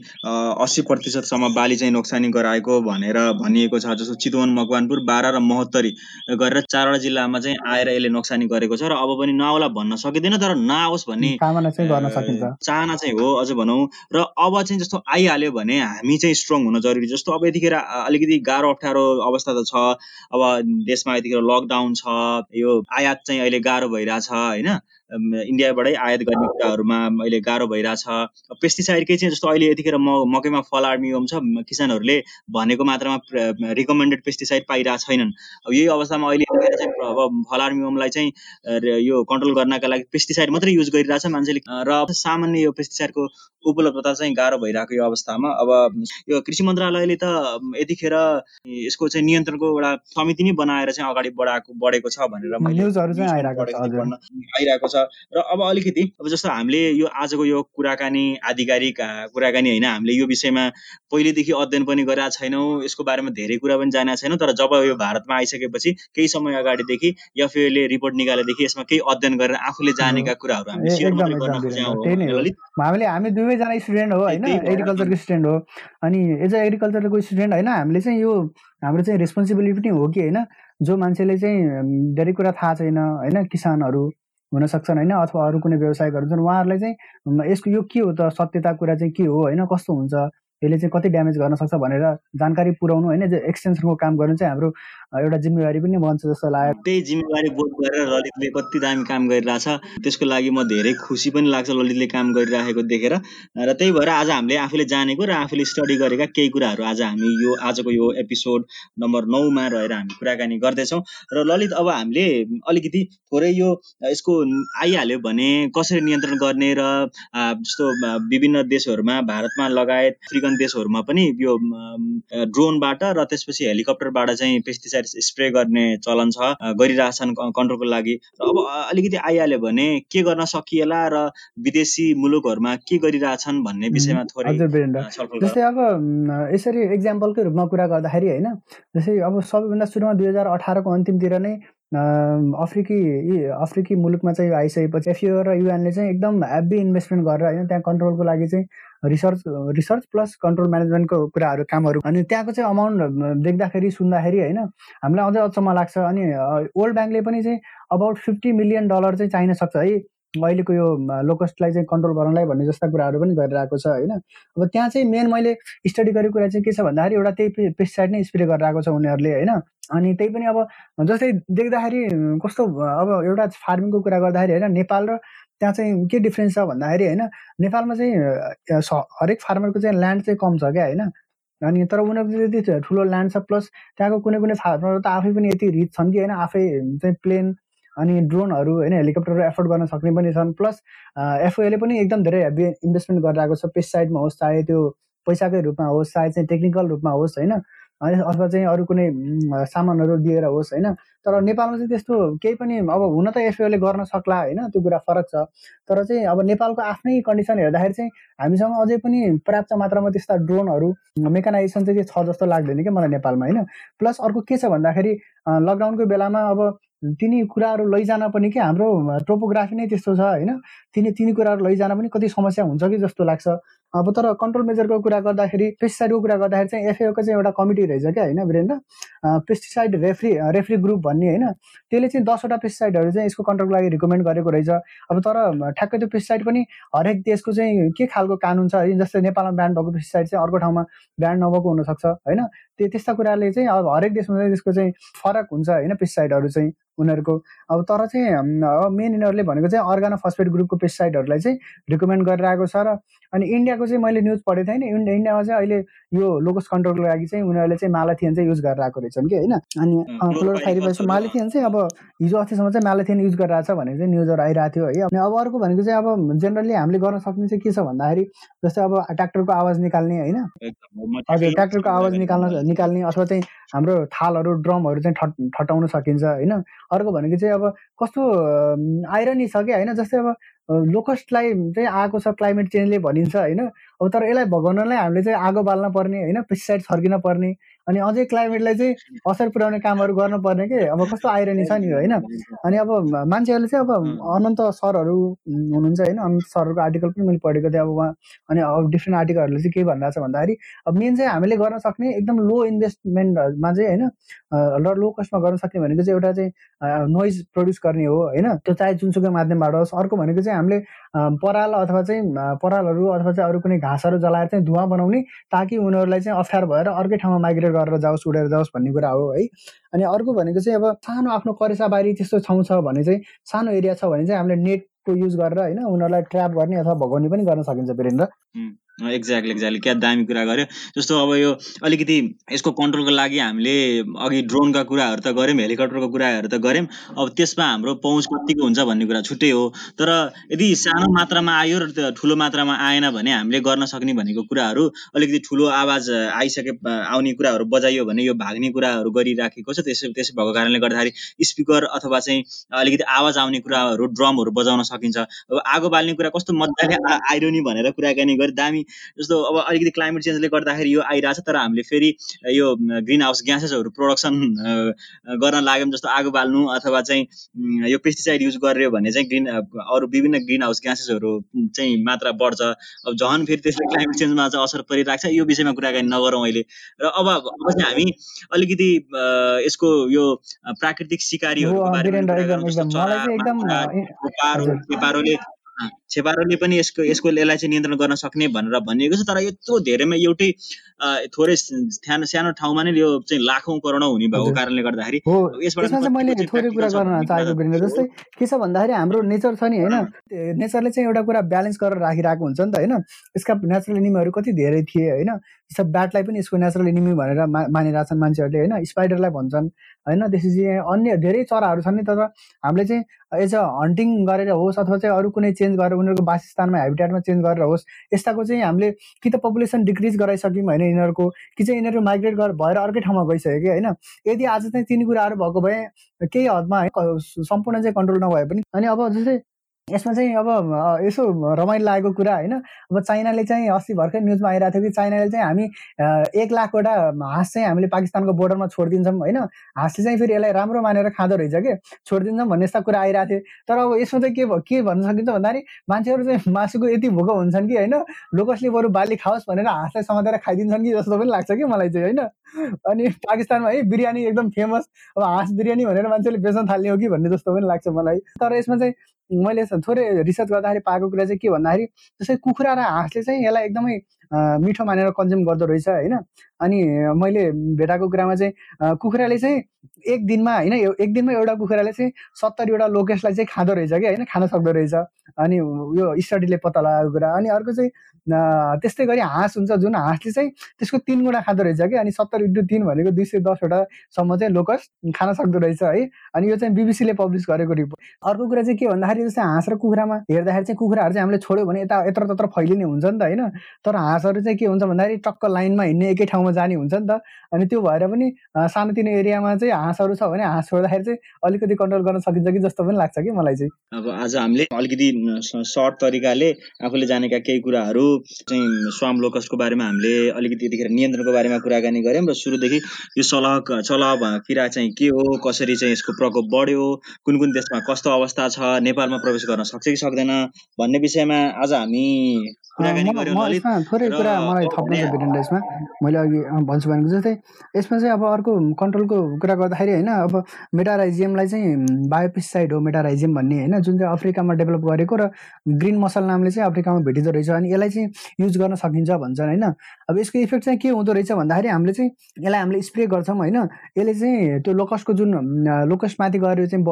S2: अस्सी प्रतिशतसम्म बाली चाहिँ नोक्सानी गराएको भनेर भनिएको छ। जस्तो चितवन मकवानपुर बाह्र र महोत्तरी गरेर चारवटा जिल्लामा चाहिँ आएर यसले नोक्सानी गरेको छ र अब पनि नआउला भन्न सकिँदैन तर नआओस् भन्ने चाहना चाहिँ हो अझ भनौँ। र अब चाहिँ जस्तो आइहाल्यो भने हामी चाहिँ स्ट्रङ हुन जरुरी। जस्तो अब यतिखेर अलिकति गाह्रो अप्ठ्यारो अवस्था त छ। अब देशमा यतिखेर लकडाउन छ यो आयात चाहिँ अहिले गाह्रो भइरहेछ होइन? इन्डियाबाटै आयात गर्ने कुराहरूमा अहिले गाह्रो भइरहेछ। पेस्टिसाइडकै चाहिँ जस्तो अहिले यतिखेर म मकैमा फल आर्मियम छ किसानहरूले भनेको मात्रामा रिकमेन्डेड पेस्टिसाइड पाइरहेको छैनन्। अब यही अवस्थामा अहिले चाहिँ अब फल आर्मियमलाई चाहिँ यो कन्ट्रोल गर्नका लागि पेस्टिसाइड मात्रै युज गरिरहेछ मान्छेले। र सामान्य यो पेस्टिसाइडको उपलब्धता चाहिँ गाह्रो भइरहेको यो अवस्थामा। अब यो कृषि मन्त्रालयले त यतिखेर यसको चाहिँ नियन्त्रणको एउटा समिति नै बनाएर चाहिँ अगाडि बढाएको बढेको छ भनेर आइरहेको छ। र अब अलिकति अब जस्तो हामीले यो आजको यो कुराकानी आधिकारिक कुराकानी होइन हामीले यो विषयमा पहिलेदेखि अध्ययन पनि गरेका छैनौँ यसको बारेमा धेरै कुरा पनि जानेका छैनौँ तर जब यो भारतमा आइसकेपछि केही समय अगाडिदेखि एफएले रिपोर्ट निकालेदेखि यसमा केही अध्ययन गरेर आफूले जानेका कुराहरू हामीले
S1: हामी दुवैजना स्टुडेन्ट हो होइन एग्रिकल्चरको स्टुडेन्ट हो। अनि एज अ एग्रिकल्चरको स्टुडेन्ट होइन हामीले चाहिँ यो हाम्रो चाहिँ रेस्पोन्सिबिलिटी पनि हो कि होइन जो मान्छेले चाहिँ धेरै कुरा थाहा छैन होइन किसानहरू हुन सक्छन् होइन? अथवा अरू कुनै व्यवसायिकहरू छन् उहाँहरूलाई चाहिँ यसको यो के हो त? सत्यता कुरा चाहिँ के हो? होइन? कस्तो हुन्छ? यसले चाहिँ कति ड्यामेज गर्न सक्छ भनेर जानकारी पुऱ्याउनु होइन एक्सटेन्सनको काम गर्नु चाहिँ हाम्रो एउटा जिम्मेवारी पनि बन्छ जस्तो लाग्यो।
S2: त्यही जिम्मेवारी बोध गरेर ललितले कति दामी काम गरिरहेछ। त्यसको लागि म धेरै खुसी पनि लाग्छ ललितले काम गरिराखेको देखेर। र त्यही भएर आज हामीले आफूले जानेको र आफूले स्टडी गरेका केही कुराहरू आज हामी यो आजको यो एपिसोड नम्बर नौमा रहेर हामी कुराकानी गर्दैछौँ। र ललित अब हामीले अलिकति थोरै यो यसको आइहाल्यो भने कसरी नियन्त्रण गर्ने र जस्तो विभिन्न देशहरूमा भारतमा लगायत देशहरूमा पनि यो ड्रोनबाट र त्यसपछि हेलिकप्टरबाट चाहिँ पेस्टिसाइड स्प्रे गर्ने चलन छ गरिरहेछन् कन्ट्रोलको लागि। र अब अलिकति आइहाल्यो भने के गर्न सकिएला र विदेशी मुलुकहरूमा के गरिरहेछन् भन्ने विषयमा थोरै
S1: जस्तै अब यसरी इक्जाम्पलकै रूपमा कुरा गर्दाखेरि होइन जस्तै अब सबैभन्दा सुरुमा दुई हजार अठारको अन्तिमतिर नै अफ्रिकी अफ्रिकी मुलुकमा चाहिँ आइसकेपछि एफिओ र युएनले चाहिँ एकदम हेभी इन्भेस्टमेन्ट गरेर होइन त्यहाँ कन्ट्रोलको लागि चाहिँ रिसर्च रिसर्च प्लस कन्ट्रोल म्यानेजमेन्टको कुराहरू कामहरू अनि त्यहाँको चाहिँ अमाउन्ट देख्दाखेरि सुन्दाखेरि होइन हामीलाई अझै अचम्म लाग्छ अनि वर्ल्ड ब्याङ्कले पनि चाहिँ अबाउट फिफ्टी मिलियन डलर चाहिँ चाहिन सक्छ है। अहिलेको यो लोकस्टलाई चाहिँ कन्ट्रोल गर्नलाई भन्ने जस्ता कुराहरू पनि गरिरहेको छ होइन? अब त्यहाँ चाहिँ मेन मैले स्टडी गरेको कुरा चाहिँ के छ भन्दाखेरि एउटा त्यही पेस्टिसाइड नै स्प्रे गरिरहेको छ उनीहरूले होइन? अनि त्यही पनि अब जस्तै देख्दाखेरि कस्तो अब एउटा फार्मिङको कुरा गर्दाखेरि होइन नेपाल र त्यहाँ चाहिँ के डिफ्रेन्स छ भन्दाखेरि होइन? नेपालमा चाहिँ हरेक फार्मरको चाहिँ ल्यान्ड चाहिँ कम छ क्या होइन? अनि तर उनीहरूको त्यति ठुलो ल्यान्ड छ प्लस त्यहाँको कुनै कुनै फार्मर त आफै पनि यति रिच छन् कि होइन? आफै चाहिँ प्लेन अनि ड्रोनहरू होइन हेलिकप्टरहरू एफोर्ड गर्न सक्ने पनि छन्। प्लस एफओएले पनि एकदम धेरै हेभी इन्भेस्टमेन्ट गरिरहेको छ। पेस्टिसाइडमा होस् चाहे त्यो पैसाकै रूपमा होस् चाहे चाहिँ टेक्निकल रूपमा होस् होइन। अथवा चाहिँ अरू कुनै सामानहरू दिएर होस् होइन। तर नेपालमा चाहिँ त्यस्तो केही पनि अब हुन त एफएओले गर्न सक्ला होइन त्यो कुरा फरक छ। तर चाहिँ अब नेपालको आफ्नै कन्डिसन हेर्दाखेरि चाहिँ हामीसँग अझै पनि पर्याप्त मात्रामा त्यस्ता ड्रोनहरू मेकानाइजेसन चाहिँ छ जस्तो लाग्दैन क्या मलाई नेपालमा होइन। प्लस अर्को के छ भन्दाखेरि लकडाउनको बेलामा अब तिनी कुराहरू लैजान पनि के हाम्रो टोपोग्राफी नै त्यस्तो छ होइन? तिनी तिनी कुराहरू लैजान पनि कति समस्या हुन्छ कि जस्तो लाग्छ। अब तर कन्ट्रोल मेजरको कुरा गर्दाखेरि पेस्टिसाइडको कुरा गर्दाखेरि चाहिँ एफएओको चाहिँ एउटा कमिटी रहेछ क्या होइन Birendra? Pesticide referee referee group भन्ने होइन? त्यसले चाहिँ दसवटा पेस्टिसाइडहरू चाहिँ यसको कन्ट्रोलको लागि रिकमेन्ड गरेको रहेछ। अब तर ठ्याक्कै त्यो पेस्टिसाइड पनि हरेक देशको चाहिँ के खालको कानुन छ जस्तै नेपालमा ब्यान्ड भएको पेस्टिसाइड चाहिँ अर्को ठाउँमा ब्यान्ड नभएको हुनसक्छ होइन? त्यो त्यस्ता कुराले चाहिँ अब हरेक देशमा चाहिँ त्यसको चाहिँ फरक हुन्छ होइन पेस्टिसाइडहरू चाहिँ उनीहरूको। अब तर चाहिँ अब मेन यिनीहरूले भनेको चाहिँ अर्गानो फस्फेट ग्रुपको पेस्टिसाइडहरूलाई चाहिँ रिकमेन्ड गरिरहेको छ र अनि इन्डियाको चाहिँ मैले न्युज पढेको थिएँ होइन इन्डियामा चाहिँ अहिले यो लोकस कन्ट्रोलको लागि चाहिँ उनीहरूले चाहिँ मालाथियन चाहिँ युज गरेर आएको रहेछन् कि होइन? अनि क्लोरोफाइरिफाइस मालाथियन चाहिँ अब हिजो अस्तिसम्म चाहिँ मालाथियन युज गरिरहेको छ भनेर चाहिँ न्युजहरू आइरहेको थियो है। अनि अब अर्को भनेको चाहिँ अब जेनरली हामीले गर्न सक्ने चाहिँ के छ भन्दाखेरि जस्तै अब ट्र्याक्टरको आवाज निकाल्ने होइन? हजुर ट्र्याक्टरको आवाज निकाल्न निकाल्ने अथवा चाहिँ हाम्रो थालहरू ड्रमहरू चाहिँ ठटाउन सकिन्छ होइन? अर्को भनेको चाहिँ अब कस्तो आइरनी छ क्या होइन? जस्तै अब लोकस्टलाई चाहिँ आएको छ क्लाइमेट चेन्जले भनिन्छ होइन? अब तर यसलाई भगाउनलाई हामीले चाहिँ आगो बाल्न पर्ने होइन? पेस्टिसाइड छर्किन पर्ने अनि अझै क्लाइमेटलाई चाहिँ असर पुर्याउने कामहरू गर्नुपर्ने के? अब कस्तो आइरहने छ नि होइन? अनि अब मान्छेहरूले चाहिँ अब अनन्त सरहरू हुनुहुन्छ होइन? अनन्त सरहरूको आर्टिकल पनि मैले पढेको थिएँ अब उहाँ। अनि अब डिफ्रेन्ट आर्टिकलहरूले चाहिँ के भनिरहेको छ भन्दाखेरि अब मेन चाहिँ हामीले गर्न सक्ने एकदम लो इन्भेस्टमेन्टमा चाहिँ होइन? र लो कस्टमा गर्न सक्ने भनेको चाहिँ एउटा चाहिँ नोइज प्रड्युस गर्ने हो होइन? त्यो चाहे जुनसुकै माध्यमबाट होस् अर्को भनेको चाहिँ हामीले पराल अथवा चाहिँ परालहरू अथवा चाहिँ अरू कुनै घाँसहरू जलाएर चाहिँ धुवा बनाउने ताकि उनीहरूलाई चाहिँ अप्ठ्यारो भएर अर्कै ठाउँमा माइग्रेट गरेर जाओस् उडेर जाओस् भन्ने कुरा हो है। अनि अर्को भनेको चाहिँ अब सानो आफ्नो करेसाबारी त्यस्तो ठाउँ छ भने चाहिँ सानो एरिया छ भने चाहिँ हामीले नेटको युज गरेर होइन उनीहरूलाई ट्र्याप गर्ने अथवा भगाउने पनि गर्न सकिन्छ वीरेन्द्र।
S2: एक्ज्याक्टली एक्ज्याक्टली क्या दामी कुरा गर्यो। जस्तो अब यो अलिकति यसको कन्ट्रोलको लागि हामीले अघि ड्रोनका कुराहरू त गऱ्यौँ हेलिकप्टरको कुराहरू त गऱ्यौँ। अब त्यसमा हाम्रो पहुँच कतिको हुन्छ भन्ने कुरा छुट्टै हो। तर यदि सानो मात्रामा आयो र ठुलो मात्रामा आएन भने हामीले गर्न सक्ने भनेको कुराहरू अलिकति ठुलो आवाज आइसके आउने कुराहरू बजाइयो भने यो भाग्ने कुराहरू गरिराखेको छ। त्यसै त्यसै भएको कारणले गर्दाखेरि स्पिकर अथवा चाहिँ अलिकति आवाज आउने कुराहरू ड्रमहरू बजाउन सकिन्छ। अब आगो बाल्ने कुरा कस्तो मजाले आइरहने भनेर कुराकानी गरी दामी जस्तो अब अलिकति क्लाइमेट चेन्जले गर्दाखेरि यो आइरहेछ तर हामीले फेरि यो ग्रिन हाउस ग्यासेसहरू प्रोडक्सन गर्न लाग्यौँ जस्तो आगो बाल्नु अथवा चाहिँ यो पेस्टिसाइड युज गर्यो भने चाहिँ ग्रिन अरू विभिन्न ग्रिन हाउस ग्यासेसहरू चाहिँ मात्रा बढ्छ। अब झन् फेरि त्यसले क्लाइमेट चेन्जमा चाहिँ असर परिरहेको छ यो विषयमा कुराकानी नगरौँ अहिले। र अब अब चाहिँ हामी अलिकति यसको यो प्राकृतिक सिकारीहरूको बारेमा छेपारोले पनि यसको यसको यसलाई चाहिँ नियन्त्रण गर्न सक्ने भनेर भनिएको छ तर यत्रो धेरैमा एउटै थोरै सानो सानो ठाउँमा नै यो चाहिँ लाखौँ करोडौँ हुने भएको कारणले गर्दाखेरि
S1: मैले थोरै कुरा गर्न चाहेको जस्तै के छ भन्दाखेरि हाम्रो नेचर छ नि होइन? नेचरले चाहिँ एउटा कुरा ब्यालेन्स गरेर राखिरहेको हुन्छ नि त होइन? यसका नेचुरल एनिमीहरू कति धेरै थिए होइन? ब्याटलाई पनि यसको नेचुरल एनिमी भनेर मानिरहेछन् मान्छेहरूले होइन? स्पाइडरलाई भन्छन्। होइन त्यसपछि अन्य धेरै चराहरू छन् नि तर हामीले चाहिँ एज अ हन्टिङ गरेर होस् अथवा चाहिँ अरू कुनै चेन्ज गरेर उनीहरूको वासस्थानमा हेबिटेटमा चेन्ज गरेर होस् यस्ताको चाहिँ हामीले कि त पपुलेसन डिक्रिज गराइसक्यौँ होइन यिनीहरूको कि चाहिँ यिनीहरू माइग्रेट गरेर भएर अर्कै ठाउँमा गइसक्यो कि होइन। यदि आज चाहिँ तिनी कुराहरू भएको भए केही हदमा है सम्पूर्ण चाहिँ कन्ट्रोल नभए पनि। अनि अब जस्तै यसमा चाहिँ अब यसो रमाइलो लागेको कुरा होइन। अब चाइनाले चाहिँ अस्ति भर्खर न्युजमा आइरहेको थियो कि चाइनाले चाहिँ हामी एक लाखवटा हाँस चाहिँ हामीले पाकिस्तानको बोर्डरमा छोडिदिन्छौँ होइन। हाँसले चाहिँ फेरि यसलाई राम्रो मानेर खाँदो रहेछ कि? छोडिदिन्छौँ भन्ने यस्ता कुरा आइरहेको थियो। तर अब यसमा चाहिँ के के भन्न सकिन्छ भन्दाखेरि मान्छेहरू चाहिँ मासुको यति भोक हुन्छन् कि होइन? लोकसले बरु बाली खाओस् भनेर हाँसलाई समातेर खाइदिन्छन् कि जस्तो पनि लाग्छ कि मलाई चाहिँ होइन? अनि पाकिस्तानमा है बिरयानी एकदम फेमस। अब हाँस बिरयानी भनेर मान्छेले बेच्न थाल्ने हो कि भन्ने जस्तो पनि लाग्छ मलाई। तर यसमा चाहिँ मैले थोरै रिसर्च गर्दाखेरि पाएको कुरा चाहिँ के भन्दाखेरि जस्तै कुखुरा र हाँसले चाहिँ यसलाई एकदमै मिठो मानेर कन्ज्युम गर्दो रहेछ होइन? अनि मैले भेटाएको कुरामा चाहिँ कुखुराले चाहिँ एक दिनमा होइन एक दिनमा एउटा कुखुराले चाहिँ सत्तरीवटा लोकेसलाई चाहिँ खाँदो रहेछ कि होइन? खान सक्दो रहेछ। अनि यो स्टडीले पत्ता लगाएको कुरा। अनि अर्को चाहिँ त्यस्तै गरी हाँस हुन्छ जुन हाँसले चाहिँ त्यसको तिन गुणा खाँदो रहेछ कि अनि सत्तर इन्टु तिन भनेको दुई सय दसवटासम्म चाहिँ लोकस खान सक्दो रहेछ है? अनि यो चाहिँ बिबिसीले पब्लिस गरेको रिपोर्ट। अर्को कुरा चाहिँ के भन्दाखेरि जस्तै हाँस र कुखुरामा हेर्दाखेरि चाहिँ कुखुराहरू चाहिँ हामीले छोड्यो भने यता यत्र तत्र फैलिने हुन्छ नि त होइन? तर हाँसहरू चाहिँ के हुन्छ भन्दाखेरि टक्क लाइनमा हिँड्ने एकै ठाउँमा जाने हुन्छ नि त। अनि त्यो भएर पनि सानोतिनो एरियामा चाहिँ हाँसहरू छ भने हाँस छोड्दाखेरि चाहिँ अलिकति कन्ट्रोल गर्न सकिन्छ कि जस्तो पनि लाग्छ कि मलाई चाहिँ।
S2: अब आज हामीले अलिकति सर्ट तरिकाले आफूले जानेका केही कुराहरू चाहिँ स्वाम लोकसको बारेमा हामीले अलिकति यतिखेर नियन्त्रणको बारेमा कुराकानी गऱ्यौँ र सुरुदेखि यो सलह चलाव किरा चाहिँ के हो कसरी चाहिँ यसको प्रकोप बढ्यो कुन कुन देशमा कस्तो अवस्था छ नेपालमा प्रवेश गर्न सक्छ कि सक्दैन भन्ने विषयमा आज हामी
S1: थोरै कुरा मलाई थप्नु छ भिडियो यसमा मैले अघि भन्छु भनेको जस्तै यसमा चाहिँ अब अर्को कन्ट्रोलको कुरा गर्दाखेरि होइन अब मेटाराइजियमलाई चाहिँ बायोपिसाइड हो मेटाराइजियम भन्ने होइन जुन चाहिँ अफ्रिकामा डेभलप गरेको र ग्रिन मसल नामले चाहिँ अफ्रिकामा भेटिँदो रहेछ अनि यसलाई चाहिँ युज गर्न सकिन्छ भन्छन् होइन। अब यसको इफेक्ट चाहिँ के हुँदो रहेछ भन्दाखेरि हामीले चाहिँ यसलाई हामीले स्प्रे गर्छौँ होइन यसले चाहिँ त्यो लोकसको जुन लोकसमाथि गएर चाहिँ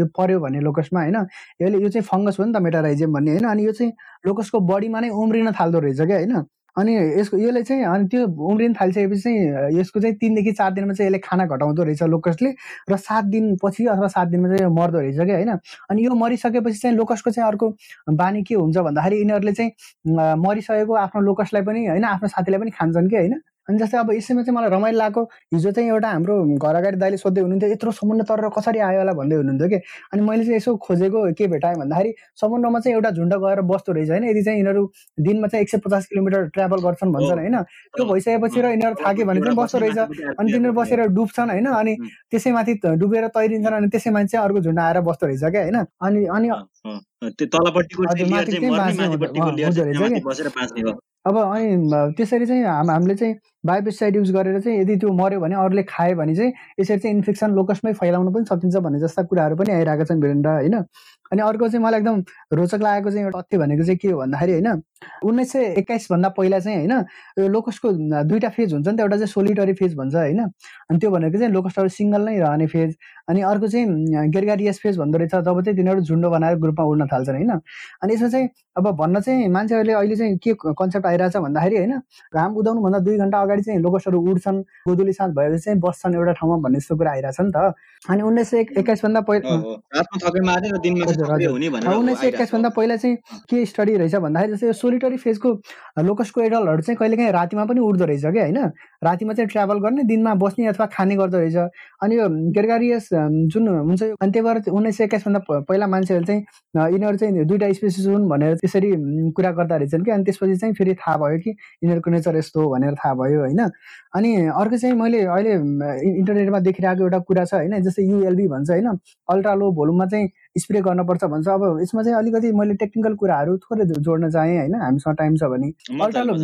S1: यो पऱ्यो भने लोकसमा होइन यसले यो चाहिँ फङ्गस हो नि त मेटाराइजियम भन्ने होइन अनि यो चाहिँ लोकसको बडीमा नै उम्रिन थाल्दो रहेछ क्या होइन। अनि यसको यसले चाहिँ अनि त्यो उम्रिन थालिसकेपछि चाहिँ यसको चाहिँ तिनदेखि चार दिनमा चाहिँ यसले खाना घटाउँदो रहेछ लोकसले र सात दिनपछि अथवा सात दिनमा चाहिँ मर्दो रहेछ क्या होइन? अनि यो मरिसकेपछि चाहिँ लोकसको चाहिँ अर्को बानी के हुन्छ भन्दाखेरि यिनीहरूले चाहिँ मरिसकेको आफ्नो लोकसलाई पनि होइन? आफ्नो साथीलाई पनि खान्छन् कि होइन? अनि जस्तै अब यसैमा चाहिँ मलाई रमाइलो लाग्यो। हिजो चाहिँ एउटा हाम्रो घर अगाडि दाइले सोध्दै हुनुहुन्थ्यो यत्रो समुद्र तर कसरी आयो होला? भन्दै हुनुहुन्थ्यो कि। अनि मैले चाहिँ यसो खोजेको के भेटाएँ भन्दाखेरि समुद्रमा चाहिँ एउटा झुन्ड गएर बस्दो रहेछ होइन। यदि चाहिँ यिनीहरू दिनमा चाहिँ एक सय पचास किलोमिटर ट्राभल गर्छन् भन्छन् होइन। त्यो भइसकेपछि र यिनीहरू थाक्यो भने चाहिँ बस्दो रहेछ। अनि तिनीहरू बसेर डुब्छन् होइन। अनि त्यसैमाथि डुबेर तैरिन्छन्। अनि त्यसैमाथि चाहिँ अर्को झुन्ड आएर बस्दो रहेछ क्या होइन। अनि अनि अब अनि त्यसरी चाहिँ हाम हामीले चाहिँ बायोपेस्टिसाइड युज गरेर चाहिँ यदि त्यो मऱ्यो भने अरूले खायो भने चाहिँ यसरी चाहिँ इन्फेक्सन लोकसमै फैलाउनु पनि सकिन्छ भन्ने जस्ता कुराहरू पनि आइरहेका छन् भिरेन्डा होइन? अनि अर्को चाहिँ मलाई एकदम रोचक लागेको चाहिँ एउटा तथ्य भनेको चाहिँ के हो भन्दाखेरि होइन उन्नाइस सय एक्काइसभन्दा पहिला चाहिँ होइन यो लोकसको दुईवटा फेज हुन्छ नि त एउटा चाहिँ सोलिटरी फेज भन्छ होइन अनि त्यो भनेको चाहिँ लोकसहरू सिङ्गल नै रहने फेज अनि अर्को चाहिँ गेरगारियस फेज भन्दो रहेछ जब चाहिँ तिनीहरू झुन्डो बनाएर ग्रुपमा उड्न थाल्छन् होइन अनि यसमा चाहिँ अब भन्न चाहिँ मान्छेहरूले अहिले चाहिँ के कन्सेप्ट आइरहेछ भन्दाखेरि होइन घाम उदाउनुभन्दा दुई घन्टा अगाडि चाहिँ लोकसहरू उड्छन् गोदुली साँझ भएपछि चाहिँ बस्छन् एउटा ठाउँमा भन्ने जस्तो कुरा आइरहेछ नि त अनि उन्नाइस सय एक्काइसभन्दा पहिला उन्नाइस सय एक्काइसभन्दा पहिला चाहिँ के स्टडी रहेछ भन्दाखेरि जस्तै सोलिटरी फेजको लोकसको एडलहरू चाहिँ कहिलेकाहीँ रातिमा पनि उठ्दो रहेछ क्या होइन? रातिमा चाहिँ ट्राभल गर्ने दिनमा बस्ने अथवा खाने गर्दो रहेछ। अनि यो गेरगारियस जुन हुन्छ अनि त्यही भएर उन्नाइस सय एक्काइसभन्दा पहिला मान्छेहरूले चाहिँ यिनीहरू चाहिँ दुइटा स्पेसिस हुन् भनेर त्यसरी कुरा गर्दा रहेछन् कि अनि त्यसपछि चाहिँ फेरि थाहा भयो कि यिनीहरूको नेचर यस्तो हो भनेर थाहा भयो होइन? अनि अर्को चाहिँ मैले अहिले इन्टरनेटमा देखिरहेको एउटा कुरा छ होइन जस्तै युएलबी भन्छ होइन अल्ट्रा लो भोल्युममा चाहिँ स्प्रे गर्नुपर्छ भन्छ। अब यसमा चाहिँ अलिकति मैले टेक्निकल कुराहरू थोरै जोड्न चाहेँ होइन हामीसँग टाइम छ भने। अल्ट्रा लो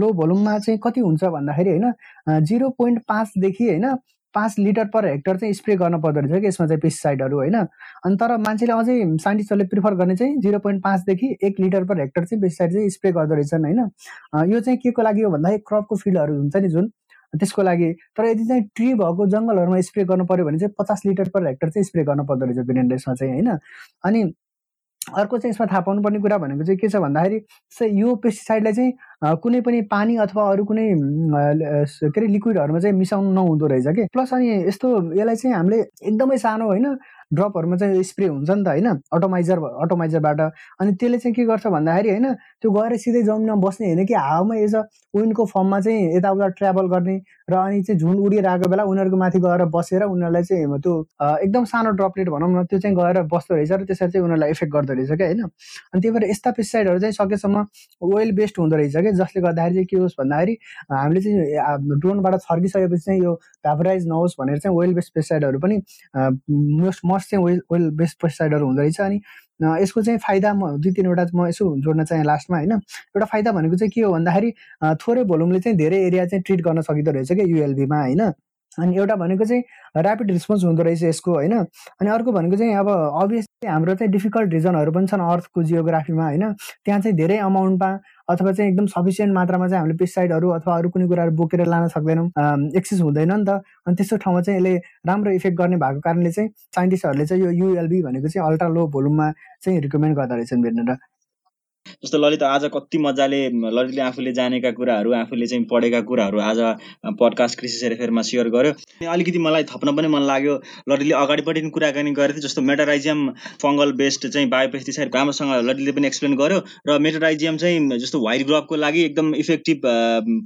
S1: लो भोल्युममा चाहिँ कति हुन्छ भन्दाखेरि होइन जिरो पोइन्ट पाँचदेखि होइन पाँच लिटर पर हेक्टर चाहिँ स्प्रे गर्न पर्दो रहेछ कि यसमा चाहिँ पेस्टिसाइडहरू होइन? अनि तर मान्छेले अझै साइन्टिस्टहरूले प्रिफर गर्ने चाहिँ जिरो पोइन्ट पाँचदेखि एक लिटर पर हेक्टर चाहिँ पेस्टिसाइड चाहिँ स्प्रे गर्दो रहेछन् होइन? यो चाहिँ के को लागि हो भन्दाखेरि क्रपको फिल्डहरू हुन्छ नि जुन त्यसको लागि। तर यदि चाहिँ ट्री भएको जङ्गलहरूमा स्प्रे गर्नु पऱ्यो भने चाहिँ पचास लिटर पर हेक्टर चाहिँ स्प्रे गर्नु पर्दो रहेछ बिनेन्डेसमा चाहिँ होइन? अनि अर्को चाहिँ यसमा थाहा पाउनुपर्ने कुरा भनेको चाहिँ के छ भन्दाखेरि यो पेस्टिसाइडलाई चाहिँ कुनै पनि पानी अथवा अरू कुनै के अरे लिक्विडहरूमा चाहिँ मिसाउनु नहुँदो रहेछ कि? प्लस अनि यस्तो यसलाई चाहिँ हामीले एकदमै सानो होइन ड्रपहरूमा चाहिँ स्प्रे हुन्छ नि त होइन? अटोमाइजर अटोमाइजरबाट अनि त्यसले चाहिँ के गर्छ भन्दाखेरि होइन त्यो गएर सिधै जमिनमा बस्ने होइन कि हावामा एज अ विन्डको फर्ममा चाहिँ यताउता ट्राभल गर्ने र अनि चाहिँ झुन्ड उडिरहेको बेला उनीहरूको माथि गएर बसेर उनीहरूलाई चाहिँ त्यो एकदम सानो ड्रपलेट भनौँ न त्यो चाहिँ गएर बस्दो रहेछ र त्यसरी चाहिँ उनीहरूलाई इफेक्ट गर्दो रहेछ क्या होइन? अनि त्यही भएर यस्ता पेस्टिसाइडहरू चाहिँ सकेसम्म ओइल बेस्ड हुँदो रहेछ कि जसले गर्दाखेरि चाहिँ के होस् भन्दाखेरि हामीले चाहिँ ड्रोनबाट छर्किसकेपछि चाहिँ यो भ्यापराइज नहोस् भनेर चाहिँ ओइल बेस्ड पेस्टिसाइडहरू पनि मोस्ट मस्ट चाहिँ ओइल ओइल बेस्ड पेस्टिसाइडहरू हुँदो रहेछ अनि यसको चाहिँ फाइदा म दुई तिनवटा म यसो जोड्न चाहेँ लास्टमा होइन? एउटा फाइदा भनेको चाहिँ के हो भन्दाखेरि थोरै भोल्युमले चाहिँ धेरै एरिया चाहिँ ट्रिट गर्न सकिँदो रहेछ क्या युएलबीमा होइन? अनि एउटा भनेको चाहिँ ऱ्यापिड रिस्पोन्स हुँदो रहेछ यसको होइन? अनि अर्को भनेको चाहिँ अब अभियसली हाम्रो चाहिँ डिफिकल्ट रिजनहरू पनि छन् अर्थको जियोग्राफीमा होइन? त्यहाँ चाहिँ धेरै अमाउन्टमा अथवा चाहिँ एकदम सफिसियन्ट मात्रामा चाहिँ हामीले पेस्टिसाइडहरू अथवा अरू कुनै कुराहरू बोकेर लान सक्दैनौँ। एक्सेस हुँदैन नि त। अनि त्यस्तो ठाउँमा चाहिँ यसले राम्रो इफेक्ट गर्ने भएको कारणले चाहिँ साइन्टिस्टहरूले चाहिँ यो युएलबी भनेको चाहिँ अल्ट्रा लो भोल्युममा चाहिँ रिकमेन्ड गर्दो रहेछन् भेट्नेर
S2: जस्तो ललित आज कति मजाले ललितले आफूले जानेका कुराहरू आफूले चाहिँ पढेका कुराहरू आज पडकास्ट कृषि सेरेफेरमा सेयर गर्यो। अलिकति मलाई थप्न पनि मन लाग्यो। ललितले अगाडिपट्टि पनि कुराकानी गरेको थियो जस्तो मेटाराइजियम फङ्गल बेस्ड चाहिँ बायोपेस्टिसाइड राम्रोसँग ललितले पनि एक्सप्लेन गर्यो र मेटाराइजियम चाहिँ जस्तो व्हाइट ग्रपको लागि एकदम इफेक्टिभ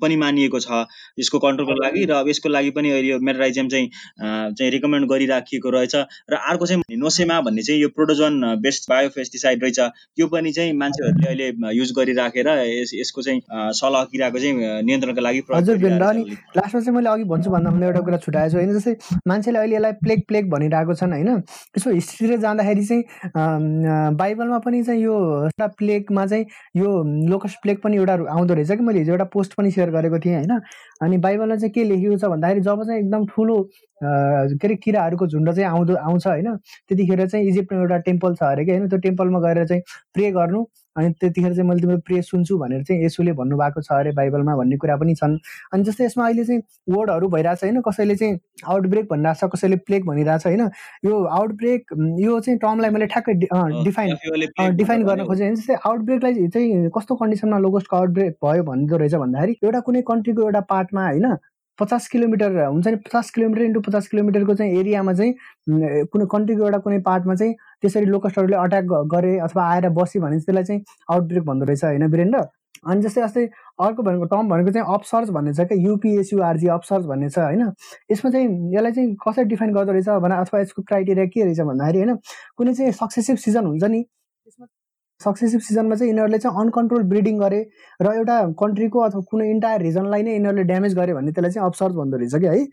S2: पनि मानिएको छ यसको कन्ट्रोलको लागि र यसको लागि पनि अहिले यो मेटाराइजियम चाहिँ चाहिँ रिकमेन्ड गरिराखिएको रहेछ र अर्को चाहिँ नोसेमा भन्ने चाहिँ यो प्रोडोजन बेस्ड बायोपेस्टिसाइड रहेछ। यो पनि चाहिँ मान्छेहरूले अहिले युज गरिराखेर यस यसको चाहिँ सलह किराको चाहिँ नियन्त्रणको लागि
S1: हजुर अनि लास्टमा चाहिँ मैले अघि भन्छु भन्दा मैले एउटा कुरा छुट्याएको छु होइन? जस्तै मान्छेले अहिले यसलाई प्लेग प्लेग भनिरहेको छन् होइन? यसो हिस्ट्रीतिर जाँदाखेरि चाहिँ बाइबलमा पनि चाहिँ यो एउटा प्लेगमा चाहिँ यो लोकस प्लेग पनि एउटा आउँदो रहेछ कि? मैले हिजो एउटा पोस्ट पनि सेयर गरेको थिएँ होइन? अनि बाइबलमा चाहिँ के लेखेको छ भन्दाखेरि जब चाहिँ एकदम ठुलो के अरे किराहरूको झुन्ड चाहिँ आउँदो आउँछ होइन? त्यतिखेर चाहिँ इजिप्टमा एउटा टेम्पल छ अरे कि होइन? त्यो टेम्पलमा गएर चाहिँ प्रे गर्नु अनि त्यतिखेर चाहिँ मैले तिम्रो प्रे सुन्छु भनेर चाहिँ यसोले भन्नुभएको छ अरे बाइबलमा भन्ने कुरा पनि छन्। अनि जस्तै यसमा अहिले चाहिँ वर्डहरू भइरहेछ होइन कसैले चाहिँ आउटब्रेक भनिरहेछ कसैले प्लेक भनिरहेछ होइन। यो आउटब्रेक यो चाहिँ टर्मलाई मैले ठ्याक्कै डिफाइन डिफाइन गर्न खोजेँ। होइन जस्तै आउटब्रेकलाई चाहिँ कस्तो कन्डिसनमा लोगोस्टको आउटब्रेक भयो भन्दो रहेछ भन्दाखेरि एउटा कुनै कन्ट्रीको एउटा पार्टमा होइन पचास किलोमिटर हुन्छ नि पचास किलोमिटर इन्टु पचास किलोमिटरको चाहिँ एरियामा चाहिँ कुनै कन्ट्रीको एउटा कुनै पार्टमा चाहिँ त्यसरी लोकस्टहरूले अट्याक गरे अथवा आएर बस्यो भने त्यसलाई चाहिँ आउटब्रेक भन्दो रहेछ होइन वीरेन्द्र? अनि जस्तै जस्तै अर्को भनेको टर्म भनेको चाहिँ अपसर्च भन्ने छ क्या युपिएसयुआरजी अपसर्च भन्ने छ होइन? यसमा चाहिँ यसलाई चाहिँ कसरी डिफाइन गर्दो रहेछ भने अथवा यसको क्राइटेरिया के रहेछ भन्दाखेरि होइन? कुनै चाहिँ सक्सेसिभ सिजन हुन्छ नि त्यसमा सक्सेसिभ सिजनमा चाहिँ यिनीहरूले चाहिँ अनकन्ट्रोल ब्रिडिङ गरे र एउटा कन्ट्रीको अथवा कुनै इन्टायर रिजनलाई नै यिनीहरूले ड्यामेज गरे भने त्यसलाई चाहिँ अब्सर्भ भन्दो रहेछ कि है।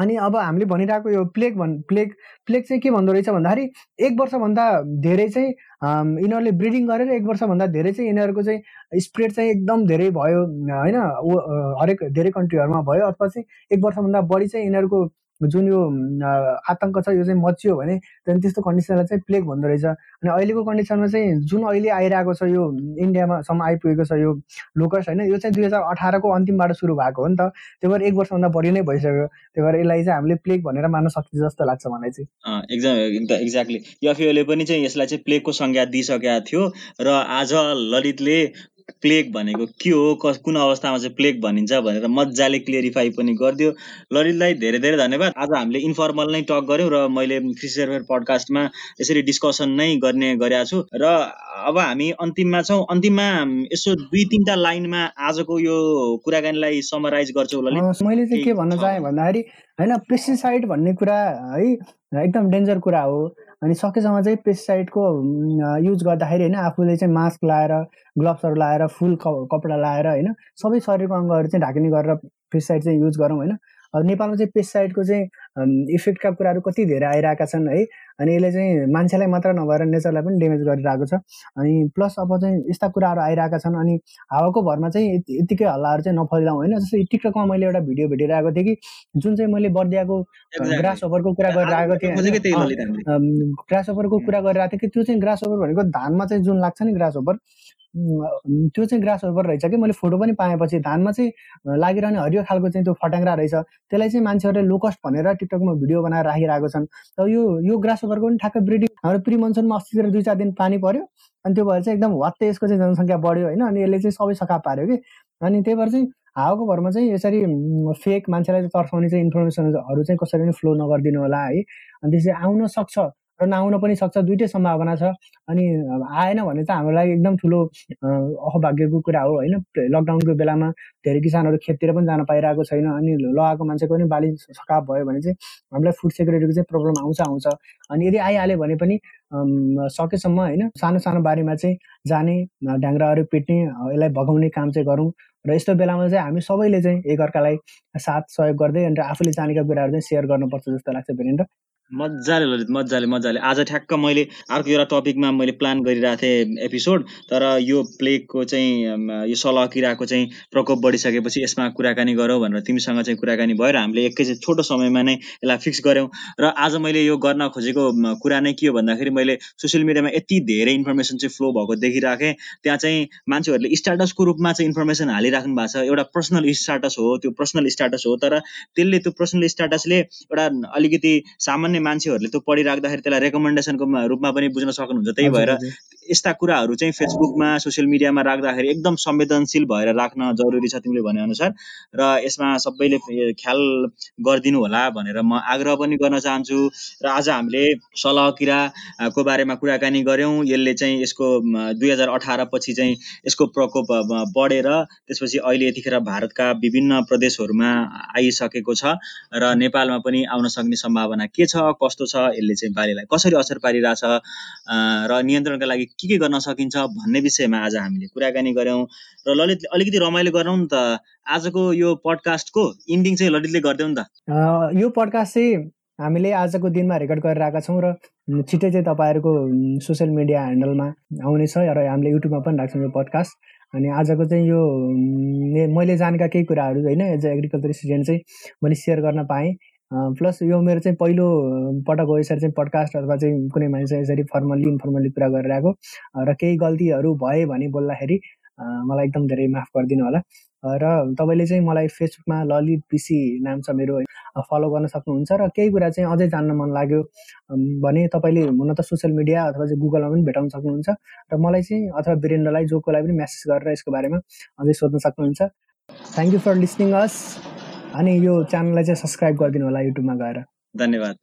S1: अनि अब हामीले भनिरहेको यो प्लेग भन् प्लेग प्लेग चाहिँ के भन्दो रहेछ भन्दाखेरि एक वर्षभन्दा धेरै चाहिँ यिनीहरूले ब्रिडिङ गरेर एक वर्षभन्दा धेरै चाहिँ यिनीहरूको चाहिँ स्प्रेड चाहिँ एकदम धेरै भयो होइन हरेक धेरै कन्ट्रीहरूमा भयो अथवा चाहिँ एक वर्षभन्दा बढी चाहिँ यिनीहरूको जुन यो आतङ्क छ यो चाहिँ मचियो भने त्यहाँदेखि त्यस्तो कन्डिसनलाई चाहिँ प्लेग भन्दो रहेछ। अनि अहिलेको कन्डिसनमा चाहिँ जुन अहिले आइरहेको छ यो इन्डियामासम्म आइपुगेको छ यो लोकस होइन यो चाहिँ दुई हजार अठारको अन्तिमबाट सुरु भएको हो नि त। त्यही भएर एक वर्षभन्दा बढी नै भइसक्यो। त्यही भएर यसलाई चाहिँ हामीले प्लेग भनेर मान्न सक्छ जस्तो लाग्छ मलाई चाहिँ।
S2: एक्जाम एक्ज्याक्टली एफएले पनि चाहिँ यसलाई चाहिँ प्लेगको संज्ञा दिइसकेका थियो। र आज ललितले प्लेग भनेको के हो? कस कुन अवस्थामा चाहिँ प्लेग भनिन्छ भनेर मजाले क्लियरिफाई पनि गरिदियो। ललितलाई धेरै धेरै धन्यवाद। आज हामीले इन्फर्मल नै टक गऱ्यौँ र मैले कृषि सर्भर पडकास्टमा यसरी डिस्कसन नै गर्ने गरेका छु। र अब हामी अन्तिममा छौँ। अन्तिममा यसो दुई तिनवटा लाइनमा आजको यो कुराकानीलाई समराइज गर्छौँ
S1: ललित। मैले चाहिँ के भन्न चाहेँ भन्दाखेरि होइन पेस्टिसाइड भन्ने कुरा है एकदम डेन्जर कुरा हो। अनि सकेसम्म चाहिँ पेस्टिसाइडको युज गर्दाखेरि होइन आफूले चाहिँ मास्क लाएर ग्लोभ्सहरू लाएर फुल कपडा लाएर होइन सबै शरीरको अङ्गहरू चाहिँ ढाकिने गरेर पेस्टिसाइड चाहिँ युज गरौँ होइन। नेपालमा चाहिँ पेस्टिसाइडको चाहिँ इफेक्टका कुराहरू कति धेरै आइरहेका छन् है? अनि यसले चाहिँ मान्छेलाई मात्र नभएर नेचरलाई पनि डेमेज गरिरहेको छ। अनि प्लस अब चाहिँ यस्ता कुराहरू आइरहेका छन् अनि हावाको भरमा चाहिँ यतिकै हल्लाहरू चाहिँ नफैलाउँ होइन? जस्तै टिकटकमा मैले एउटा भिडियो भेटिरहेको थिएँ कि जुन चाहिँ मैले बर्दियाको ग्रास ओभरको कुरा गरिरहेको थिएँ। ग्रास ओभरको कुरा गरिरहेको थिएँ कि त्यो चाहिँ ग्रास ओभर भनेको धानमा चाहिँ जुन लाग्छ नि ग्रास ओभर त्यो चाहिँ ग्रास ओभर रहेछ कि? मैले फोटो पनि पाएपछि धानमा चाहिँ लागिरहने हरियो खालको चाहिँ त्यो फट्याङ्ग्रा रहेछ। त्यसलाई चाहिँ मान्छेहरूले लोकस्ट भनेर टिकटकमा भिडियो बनाएर राखिरहेको छन्। त यो यो ग्रास ओभरको पनि ठ्याक्कै ब्रिडिङ हाम्रो प्रि मनसुनमा अस्तितिर दुई चार दिन पानी पऱ्यो अनि त्यो भएर चाहिँ एकदम वात्तै यसको चाहिँ जनसङ्ख्या बढ्यो होइन? अनि यसले चाहिँ सबै सखा पार्यो कि? अनि त्यही भएर चाहिँ हावाको भरमा चाहिँ यसरी फेक मान्छेलाई तर्साउने चाहिँ इन्फर्मेसनहरू चाहिँ कसरी पनि फ्लो नगरिदिनु होला है। अनि त्यसरी आउन सक्छ। र नआउन पनि सक्छ दुइटै सम्भावना छ। अनि आएन भने चाहिँ हाम्रो लागि एकदम ठुलो अहभाग्यको कुरा हो होइन? लकडाउनको बेलामा धेरै किसानहरू खेततिर पनि जान पाइरहेको छैन अनि लगाएको मान्छेको पनि बाली सकाप भयो भने चाहिँ हामीलाई फुड सेक्युरिटीको चाहिँ प्रब्लम आउँछ आउँछ। अनि यदि आइहाल्यो भने पनि सकेसम्म होइन? सानो सानो बारीमा चाहिँ जाने ढ्याङ्ग्राहरू पिट्ने यसलाई भगाउने काम चाहिँ गरौँ। र यस्तो बेलामा चाहिँ हामी सबैले चाहिँ एकअर्कालाई साथ सहयोग गर्दै अन्त आफूले जानेका कुराहरू चाहिँ सेयर गर्नुपर्छ जस्तो लाग्छ वीरेन्द्र।
S2: मजाले ललित मजाले मजाले आज ठ्याक्क मैले अर्को एउटा टपिकमा मैले प्लान गरिरहेको थिएँ एपिसोड तर यो प्लेगको चाहिँ यो सल किराको चाहिँ प्रकोप बढिसकेपछि यसमा कुराकानी गरौँ भनेर तिमीसँग चाहिँ कुराकानी भयो र हामीले एकैचोटि छोटो समयमा नै यसलाई फिक्स गऱ्यौँ। र आज मैले यो गर्न खोजेको कुरा नै के हो भन्दाखेरि मैले सोसियल मिडियामा यति धेरै इन्फर्मेसन चाहिँ फ्लो भएको देखिरहेँ त्यहाँ चाहिँ मान्छेहरूले स्टाटसको रूपमा चाहिँ इन्फर्मेसन हालिराख्नु भएको छ। एउटा पर्सनल स्टाटस हो त्यो पर्सनल स्टाटस हो तर त्यसले त्यो पर्सनल स्टाटसले एउटा अलिकति सामान्य मान्छेहरूले त्यो पढिराख्दाखेरि त्यसलाई रेकमेन्डेसनको रूपमा पनि बुझ्न सक्नुहुन्छ। त्यही भएर यस्ता कुराहरू चाहिँ फेसबुकमा सोसियल मिडियामा राख्दाखेरि एकदम संवेदनशील भएर राख्न जरुरी छ तिमीले भनेअनुसार र यसमा सबैले ख्याल गरिदिनु होला भनेर म आग्रह पनि गर्न चाहन्छु। र आज हामीले सलह किराको बारेमा कुराकानी गऱ्यौँ। यसले चाहिँ यसको दुई हजार अठार पछि चाहिँ यसको प्रकोप बढेर त्यसपछि अहिले यतिखेर भारतका विभिन्न प्रदेशहरूमा आइसकेको छ। र नेपालमा पनि आउन सक्ने सम्भावना के छ? कस्तो छ यसले चाहिँ बालीलाई कसरी असर पारिरहेछ र नियन्त्रणका लागि के के गर्न सकिन्छ भन्ने विषयमा आज हामीले कुराकानी गऱ्यौँ। र ललित अलिकति रमाइलो गरौँ नि त। आजको यो पडकास्टको इन्डिङ चाहिँ ललितले गरिदेऊ नि
S1: त। यो पडकास्ट चाहिँ हामीले आजको दिनमा रेकर्ड गरिरहेका छौँ र छिट्टै चाहिँ तपाईँहरूको सोसियल मिडिया ह्यान्डलमा आउनेछ र हामीले युट्युबमा पनि राख्छौँ यो पडकास्ट अनि आजको चाहिँ यो मैले जानेका केही कुराहरू होइन एज अ एग्रिकल्चर स्टुडेन्ट चाहिँ मैले सेयर गर्न पाएँ। प्लस यो मेरो चाहिँ पहिलो पटक हो यसरी चाहिँ पडकास्ट अथवा चाहिँ कुनै मान्छे यसरी फर्मल्ली इन्फर्मल्ली कुरा गरिरहेको र केही गल्तीहरू भए भने बोल्दाखेरि मलाई एकदम धेरै माफ गरिदिनु होला। र तपाईँले चाहिँ मलाई फेसबुकमा ललित पिसी नाम छ मेरो फलो गर्न सक्नुहुन्छ र केही कुरा चाहिँ अझै जान्न मन लाग्यो भने तपाईँले हुन त सोसियल मिडिया अथवा चाहिँ गुगलमा पनि भेटाउन सक्नुहुन्छ। र मलाई चाहिँ अथवा वीरेन्द्रलाई जोको लागि पनि मेसेज गरेर यसको बारेमा अझै सोध्न सक्नुहुन्छ। Thank you for listening us अनि यो च्यानललाई चाहिँ सब्सक्राइब गरिदिनु होला युट्युबमा गएर।
S2: धन्यवाद।